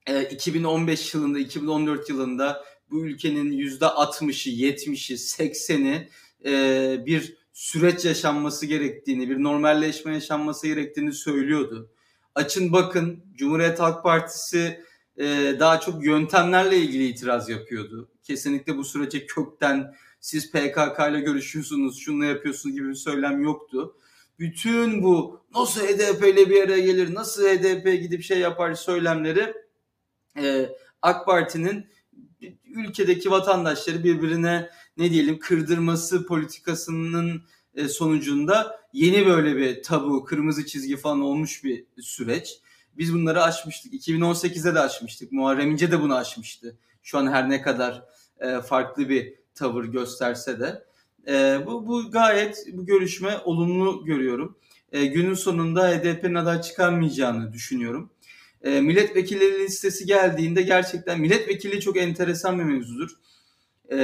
e, 2015 yılında, 2014 yılında bu ülkenin %60'ı, 70'i, 80'i e, bir süreç yaşanması gerektiğini, bir normalleşme yaşanması gerektiğini söylüyordu. Açın bakın Cumhuriyet Halk Partisi e, daha çok yöntemlerle ilgili itiraz yapıyordu. Kesinlikle bu sürece kökten siz PKK ile görüşüyorsunuz, şunla yapıyorsunuz gibi bir söylem yoktu. Bütün bu nasıl HDP ile bir araya gelir, nasıl HDP gidip şey yapar söylemleri e, AK Parti'nin ülkedeki vatandaşları birbirine ne diyelim kırdırması politikasının sonucunda yeni böyle bir tabu, kırmızı çizgi falan olmuş bir süreç. Biz bunları aşmıştık. 2018'de de aşmıştık. Muharrem İnce de bunu aşmıştı. Şu an her ne kadar e, farklı bir tavır gösterse de. E, bu, bu gayet bu görüşme olumlu görüyorum. E, günün sonunda HDP'nin aday çıkarmayacağını düşünüyorum. E, milletvekilleri listesi geldiğinde gerçekten milletvekili çok enteresan bir mevzudur. E,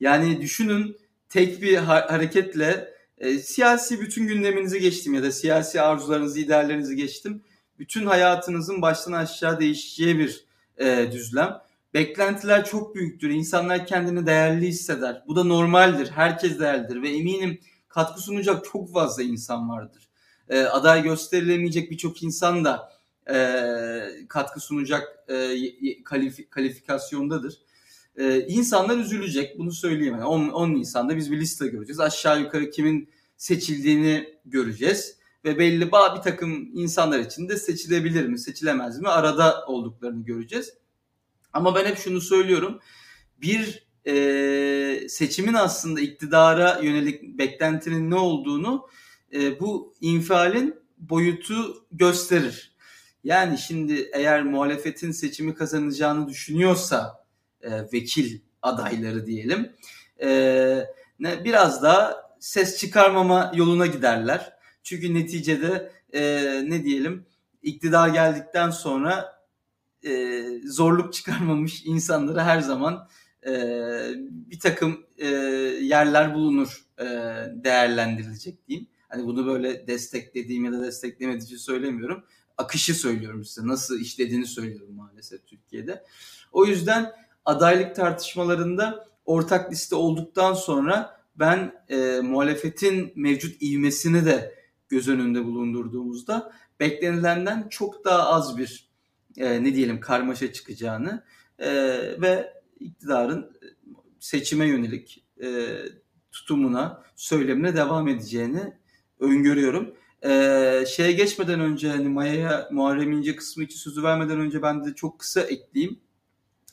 yani düşünün tek bir ha- hareketle e, siyasi bütün gündeminizi geçtim ya da siyasi arzularınızı, ideallerinizi geçtim. Bütün hayatınızın baştan aşağı değişeceği bir e, düzlem. Beklentiler çok büyüktür. İnsanlar kendini değerli hisseder. Bu da normaldir. Herkes değerlidir ve eminim katkı sunacak çok fazla insan vardır. E, aday gösterilemeyecek birçok insan da e, katkı sunacak e, kalif- kalifikasyondadır. Ee, insanlar üzülecek bunu söyleyeyim. Yani 10, 10 Nisan'da biz bir liste göreceğiz. Aşağı yukarı kimin seçildiğini göreceğiz. Ve belli bir takım insanlar için de seçilebilir mi seçilemez mi arada olduklarını göreceğiz. Ama ben hep şunu söylüyorum. Bir e, seçimin aslında iktidara yönelik beklentinin ne olduğunu e, bu infialin boyutu gösterir. Yani şimdi eğer muhalefetin seçimi kazanacağını düşünüyorsa e, vekil adayları diyelim. E, ne, biraz daha ses çıkarmama yoluna giderler. Çünkü neticede e, ne diyelim iktidar geldikten sonra e, zorluk çıkarmamış insanlara her zaman e, bir takım e, yerler bulunur e, değerlendirilecek diyeyim. Hani bunu böyle desteklediğim ya da desteklemediğim söylemiyorum. Akışı söylüyorum size. Nasıl işlediğini söylüyorum maalesef Türkiye'de. O yüzden adaylık tartışmalarında ortak liste olduktan sonra ben e, muhalefetin mevcut ivmesini de göz önünde bulundurduğumuzda beklenilenden çok daha az bir e, ne diyelim karmaşa çıkacağını e, ve iktidarın seçime yönelik e, tutumuna, söylemine devam edeceğini öngörüyorum. Ee, şeye geçmeden önce hani Maya'ya Muharrem İnce kısmı için sözü vermeden önce ben de çok kısa ekleyeyim.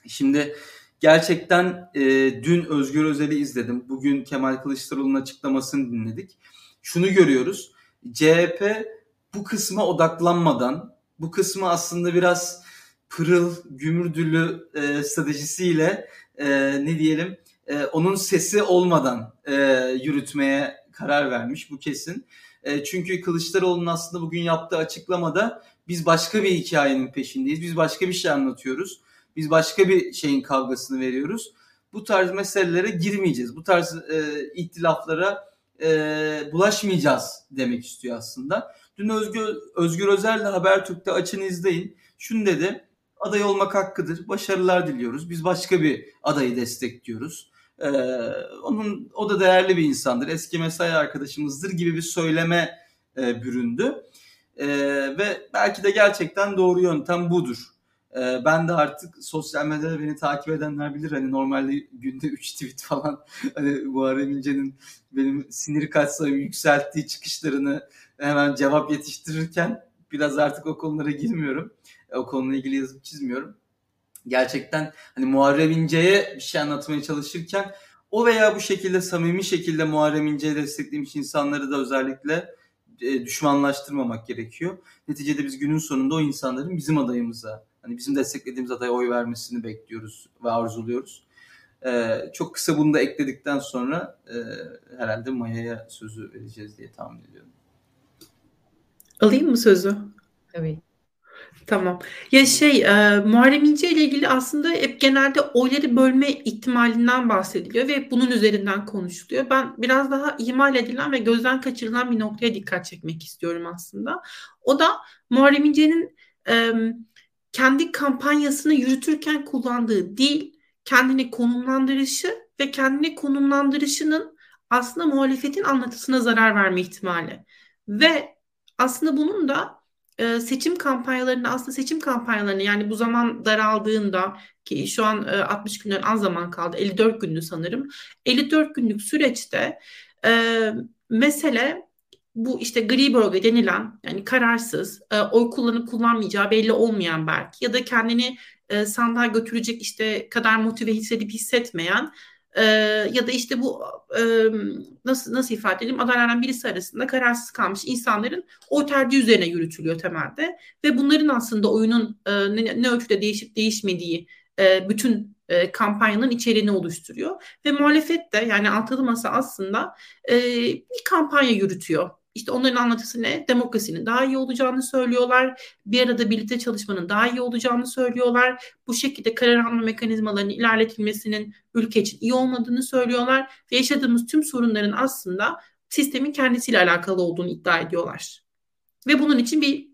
Şimdi gerçekten e, dün Özgür Özel'i izledim. Bugün Kemal Kılıçdaroğlu'nun açıklamasını dinledik. Şunu görüyoruz. CHP bu kısma odaklanmadan, bu kısmı aslında biraz pırıl, gümürdülü e, stratejisiyle e, ne diyelim e, onun sesi olmadan e, yürütmeye karar vermiş bu kesin. E, çünkü Kılıçdaroğlu'nun aslında bugün yaptığı açıklamada biz başka bir hikayenin peşindeyiz. Biz başka bir şey anlatıyoruz. Biz başka bir şeyin kavgasını veriyoruz. Bu tarz meselelere girmeyeceğiz. Bu tarz e, ihtilaflara e, bulaşmayacağız demek istiyor aslında. Dün Özgür, Özgür Özel de Habertürk'te açın izleyin. Şunu dedi. Aday olmak hakkıdır. Başarılar diliyoruz. Biz başka bir adayı destekliyoruz. Ee, onun o da değerli bir insandır. Eski mesai arkadaşımızdır gibi bir söyleme e, büründü. E, ve belki de gerçekten doğru yöntem budur. E, ben de artık sosyal medyada beni takip edenler bilir. Hani normalde günde 3 tweet falan *laughs* hani Muharrem İnce'nin benim sinir katsayımı yükselttiği çıkışlarını hemen cevap yetiştirirken biraz artık o konulara girmiyorum. E, o konuyla ilgili yazıp çizmiyorum. Gerçekten hani Muharrem İnce'ye bir şey anlatmaya çalışırken o veya bu şekilde samimi şekilde Muharrem İnce'yi desteklemiş insanları da özellikle e, düşmanlaştırmamak gerekiyor. Neticede biz günün sonunda o insanların bizim adayımıza, hani bizim desteklediğimiz adaya oy vermesini bekliyoruz ve arzuluyoruz. Ee, çok kısa bunu da ekledikten sonra e, herhalde Maya'ya sözü vereceğiz diye tahmin ediyorum. Alayım mı sözü? Tabii. Tamam. Ya şey, e, Muharrem İnce ile ilgili aslında hep genelde oyları bölme ihtimalinden bahsediliyor ve bunun üzerinden konuşuluyor. Ben biraz daha ihmal edilen ve gözden kaçırılan bir noktaya dikkat çekmek istiyorum aslında. O da Muharrem İnce'nin e, kendi kampanyasını yürütürken kullandığı dil, kendini konumlandırışı ve kendini konumlandırışının aslında muhalefetin anlatısına zarar verme ihtimali. Ve aslında bunun da e, seçim kampanyalarını aslında seçim kampanyalarını yani bu zaman daraldığında ki şu an e, 60 günden az zaman kaldı 54 gündü sanırım 54 günlük süreçte e, mesele bu işte gri bölge denilen yani kararsız e, oy kullanıp kullanmayacağı belli olmayan belki ya da kendini e, sandığa götürecek işte kadar motive hissedip hissetmeyen e, ya da işte bu e, nasıl nasıl ifade edeyim adaylardan birisi arasında kararsız kalmış insanların o tercih üzerine yürütülüyor temelde ve bunların aslında oyunun e, ne, ne ölçüde değişip değişmediği e, bütün e, kampanyanın içeriğini oluşturuyor ve muhalefet de yani altılı masa aslında e, bir kampanya yürütüyor işte onların anlatısı ne? Demokrasinin daha iyi olacağını söylüyorlar. Bir arada birlikte çalışmanın daha iyi olacağını söylüyorlar. Bu şekilde karar alma mekanizmalarının ilerletilmesinin ülke için iyi olmadığını söylüyorlar. Ve yaşadığımız tüm sorunların aslında sistemin kendisiyle alakalı olduğunu iddia ediyorlar. Ve bunun için bir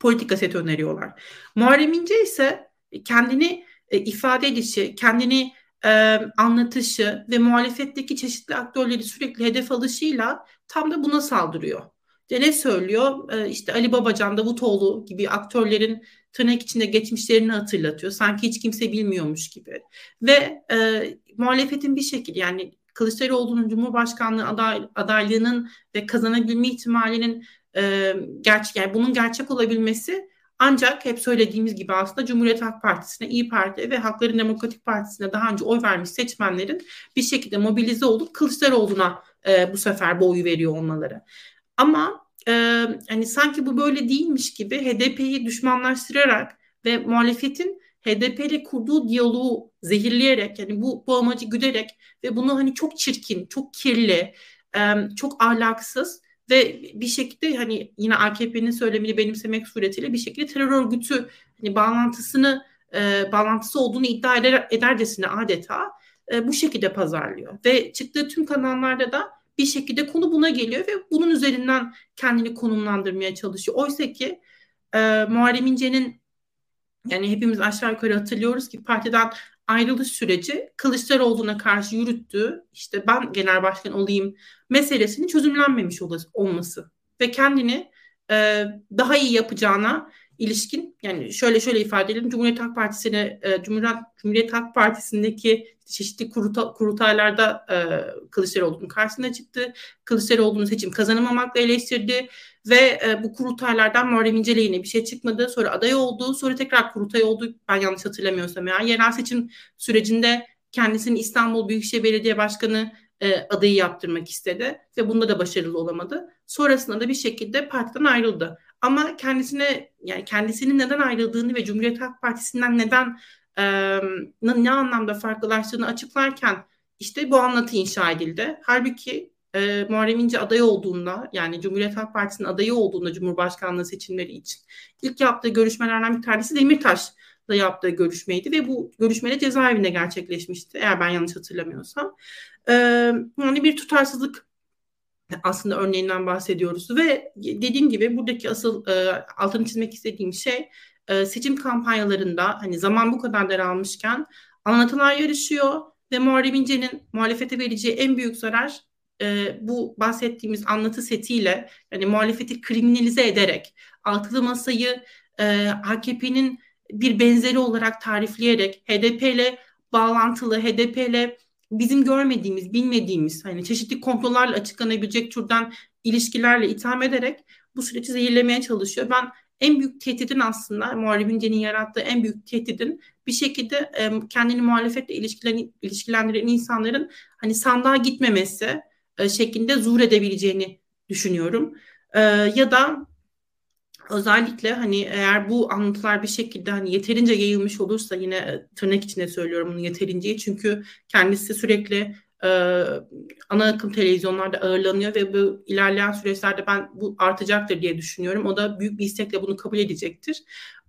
politika seti öneriyorlar. Muharrem İnce ise kendini e, ifade edişi, kendini e, anlatışı ve muhalefetteki çeşitli aktörleri sürekli hedef alışıyla tam da buna saldırıyor. De ne söylüyor? E, işte Ali Babacan, Davutoğlu gibi aktörlerin tırnak içinde geçmişlerini hatırlatıyor. Sanki hiç kimse bilmiyormuş gibi. Ve e, muhalefetin bir şekilde yani Kılıçdaroğlu'nun Cumhurbaşkanlığı aday, adaylığının ve kazanabilme ihtimalinin e, gerçek yani bunun gerçek olabilmesi ancak hep söylediğimiz gibi aslında Cumhuriyet Halk Partisi'ne, İyi Parti ve Halkların Demokratik Partisi'ne daha önce oy vermiş seçmenlerin bir şekilde mobilize olup Kılıçdaroğlu'na e, bu sefer bu oyu veriyor olmaları. Ama e, hani sanki bu böyle değilmiş gibi HDP'yi düşmanlaştırarak ve muhalefetin HDP ile kurduğu diyaloğu zehirleyerek yani bu, bu amacı güderek ve bunu hani çok çirkin, çok kirli, e, çok ahlaksız ve bir şekilde hani yine AKP'nin söylemini benimsemek suretiyle bir şekilde terör örgütü hani bağlantısını e, bağlantısı olduğunu iddia eder, edercesine adeta e, bu şekilde pazarlıyor ve çıktığı tüm kanallarda da bir şekilde konu buna geliyor ve bunun üzerinden kendini konumlandırmaya çalışıyor. Oysa ki e, Muharrem İnce'nin yani hepimiz aşağı yukarı hatırlıyoruz ki partiden ayrılış süreci Kılıçdaroğlu'na karşı yürüttüğü işte ben genel başkan olayım meselesinin çözümlenmemiş olması ve kendini e, daha iyi yapacağına ilişkin yani şöyle şöyle ifade edelim Cumhuriyet Halk Partisi'ne e, Cumhuriyet, Cumhuriyet Halk Partisi'ndeki çeşitli kuruta, kurultaylarda e, Kılıçdaroğlu'nun karşısına çıktı. Kılıçdaroğlu'nun seçim kazanamamakla eleştirdi ve e, bu kurultaylardan Muharrem İnce'yle yine bir şey çıkmadı. Sonra aday oldu. Sonra tekrar kurultay oldu. Ben yanlış hatırlamıyorsam yani yerel seçim sürecinde kendisini İstanbul Büyükşehir Belediye Başkanı e, adayı yaptırmak istedi ve bunda da başarılı olamadı. Sonrasında da bir şekilde partiden ayrıldı. Ama kendisine yani kendisinin neden ayrıldığını ve Cumhuriyet Halk Partisi'nden neden e, ne anlamda farklılaştığını açıklarken işte bu anlatı inşa edildi. Halbuki e, Muharrem İnce aday olduğunda yani Cumhuriyet Halk Partisi'nin adayı olduğunda Cumhurbaşkanlığı seçimleri için ilk yaptığı görüşmelerden bir tanesi Demirtaş'la yaptığı görüşmeydi ve bu görüşmede cezaevinde gerçekleşmişti eğer ben yanlış hatırlamıyorsam. E, yani bir tutarsızlık aslında örneğinden bahsediyoruz ve dediğim gibi buradaki asıl e, altını çizmek istediğim şey e, seçim kampanyalarında hani zaman bu kadar daralmışken anlatılar yarışıyor ve Muharrem İnce'nin muhalefete vereceği en büyük zarar e, bu bahsettiğimiz anlatı setiyle yani muhalefeti kriminalize ederek altılı masayı e, AKP'nin bir benzeri olarak tarifleyerek HDP ile bağlantılı HDP ile bizim görmediğimiz, bilmediğimiz hani çeşitli komplolarla açıklanabilecek türden ilişkilerle itham ederek bu süreci zehirlemeye çalışıyor. Ben en büyük tehdidin aslında Muharrem İnce'nin yarattığı en büyük tehdidin bir şekilde e, kendini muhalefetle ilişkilen, ilişkilendiren insanların hani sandığa gitmemesi e, şeklinde zuhur edebileceğini düşünüyorum. E, ya da özellikle hani eğer bu anlatılar bir şekilde hani yeterince yayılmış olursa yine e, tırnak içinde söylüyorum bunu yeterince çünkü kendisi sürekli e, ana akım televizyonlarda ağırlanıyor ve bu ilerleyen süreçlerde ben bu artacaktır diye düşünüyorum. O da büyük bir istekle bunu kabul edecektir.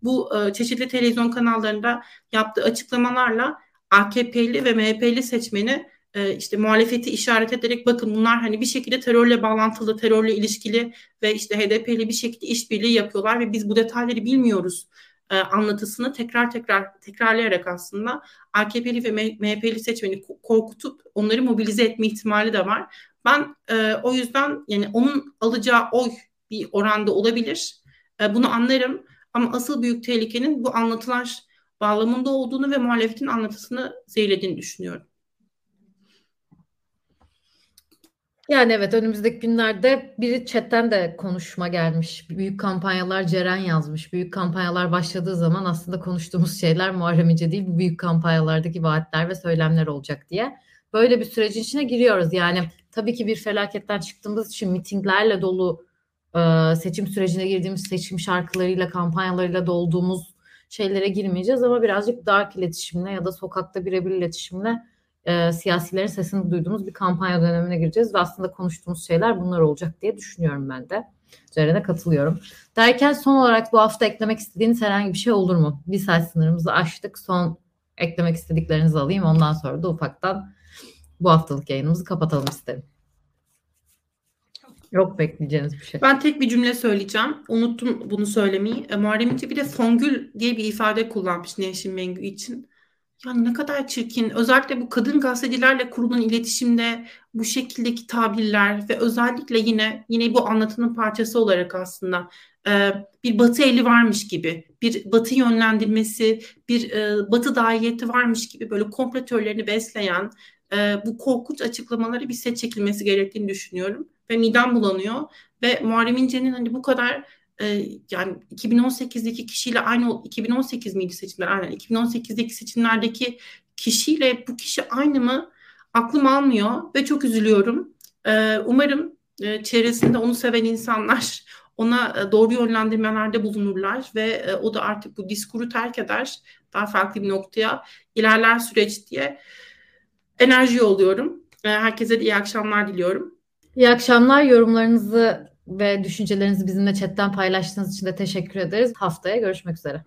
Bu e, çeşitli televizyon kanallarında yaptığı açıklamalarla AKP'li ve MHP'li seçmeni e, işte muhalefeti işaret ederek bakın bunlar hani bir şekilde terörle bağlantılı, terörle ilişkili ve işte HDP ile bir şekilde işbirliği yapıyorlar ve biz bu detayları bilmiyoruz e, anlatısını tekrar tekrar tekrarlayarak aslında AKP'li ve MHP'li seçmeni korkutup onları mobilize etme ihtimali de var. Ben e, o yüzden yani onun alacağı oy bir oranda olabilir. E, bunu anlarım ama asıl büyük tehlikenin bu anlatılar bağlamında olduğunu ve muhalefetin anlatısını zehirlediğini düşünüyorum. Yani evet önümüzdeki günlerde biri chatten de konuşma gelmiş. Büyük kampanyalar Ceren yazmış. Büyük kampanyalar başladığı zaman aslında konuştuğumuz şeyler Muharrem İnce değil büyük kampanyalardaki vaatler ve söylemler olacak diye. Böyle bir sürecin içine giriyoruz. Yani tabii ki bir felaketten çıktığımız için mitinglerle dolu seçim sürecine girdiğimiz seçim şarkılarıyla kampanyalarıyla dolduğumuz şeylere girmeyeceğiz ama birazcık dark iletişimle ya da sokakta birebir iletişimle e, siyasilerin sesini duyduğumuz bir kampanya dönemine gireceğiz ve aslında konuştuğumuz şeyler bunlar olacak diye düşünüyorum ben de. Ceren'e katılıyorum. Derken son olarak bu hafta eklemek istediğiniz herhangi bir şey olur mu? Bir saat sınırımızı aştık. Son eklemek istediklerinizi alayım. Ondan sonra da ufaktan bu haftalık yayınımızı kapatalım isterim. Yok bekleyeceğiniz bir şey. Ben tek bir cümle söyleyeceğim. Unuttum bunu söylemeyi. E, Muharrem İnce bir de fongül diye bir ifade kullanmış Nevşin Mengü için. Yani ne kadar çirkin. Özellikle bu kadın gazetecilerle kurulan iletişimde bu şekildeki tabirler ve özellikle yine yine bu anlatının parçası olarak aslında e, bir batı eli varmış gibi, bir batı yönlendirmesi, bir e, batı dairiyeti varmış gibi böyle kompletörlerini besleyen e, bu korkunç açıklamaları bir set çekilmesi gerektiğini düşünüyorum. Ve midem bulanıyor. Ve Muharrem İnce'nin hani bu kadar e, yani 2018'deki kişiyle aynı 2018 miydi seçimler? Aynen 2018'deki seçimlerdeki kişiyle bu kişi aynı mı? Aklım almıyor ve çok üzülüyorum. E, umarım e, çevresinde onu seven insanlar *laughs* ona e, doğru yönlendirmelerde bulunurlar ve e, o da artık bu diskuru terk eder. Daha farklı bir noktaya ilerler süreç diye enerji yolluyorum. E, herkese de iyi akşamlar diliyorum. İyi akşamlar. Yorumlarınızı ve düşüncelerinizi bizimle chatten paylaştığınız için de teşekkür ederiz. Haftaya görüşmek üzere.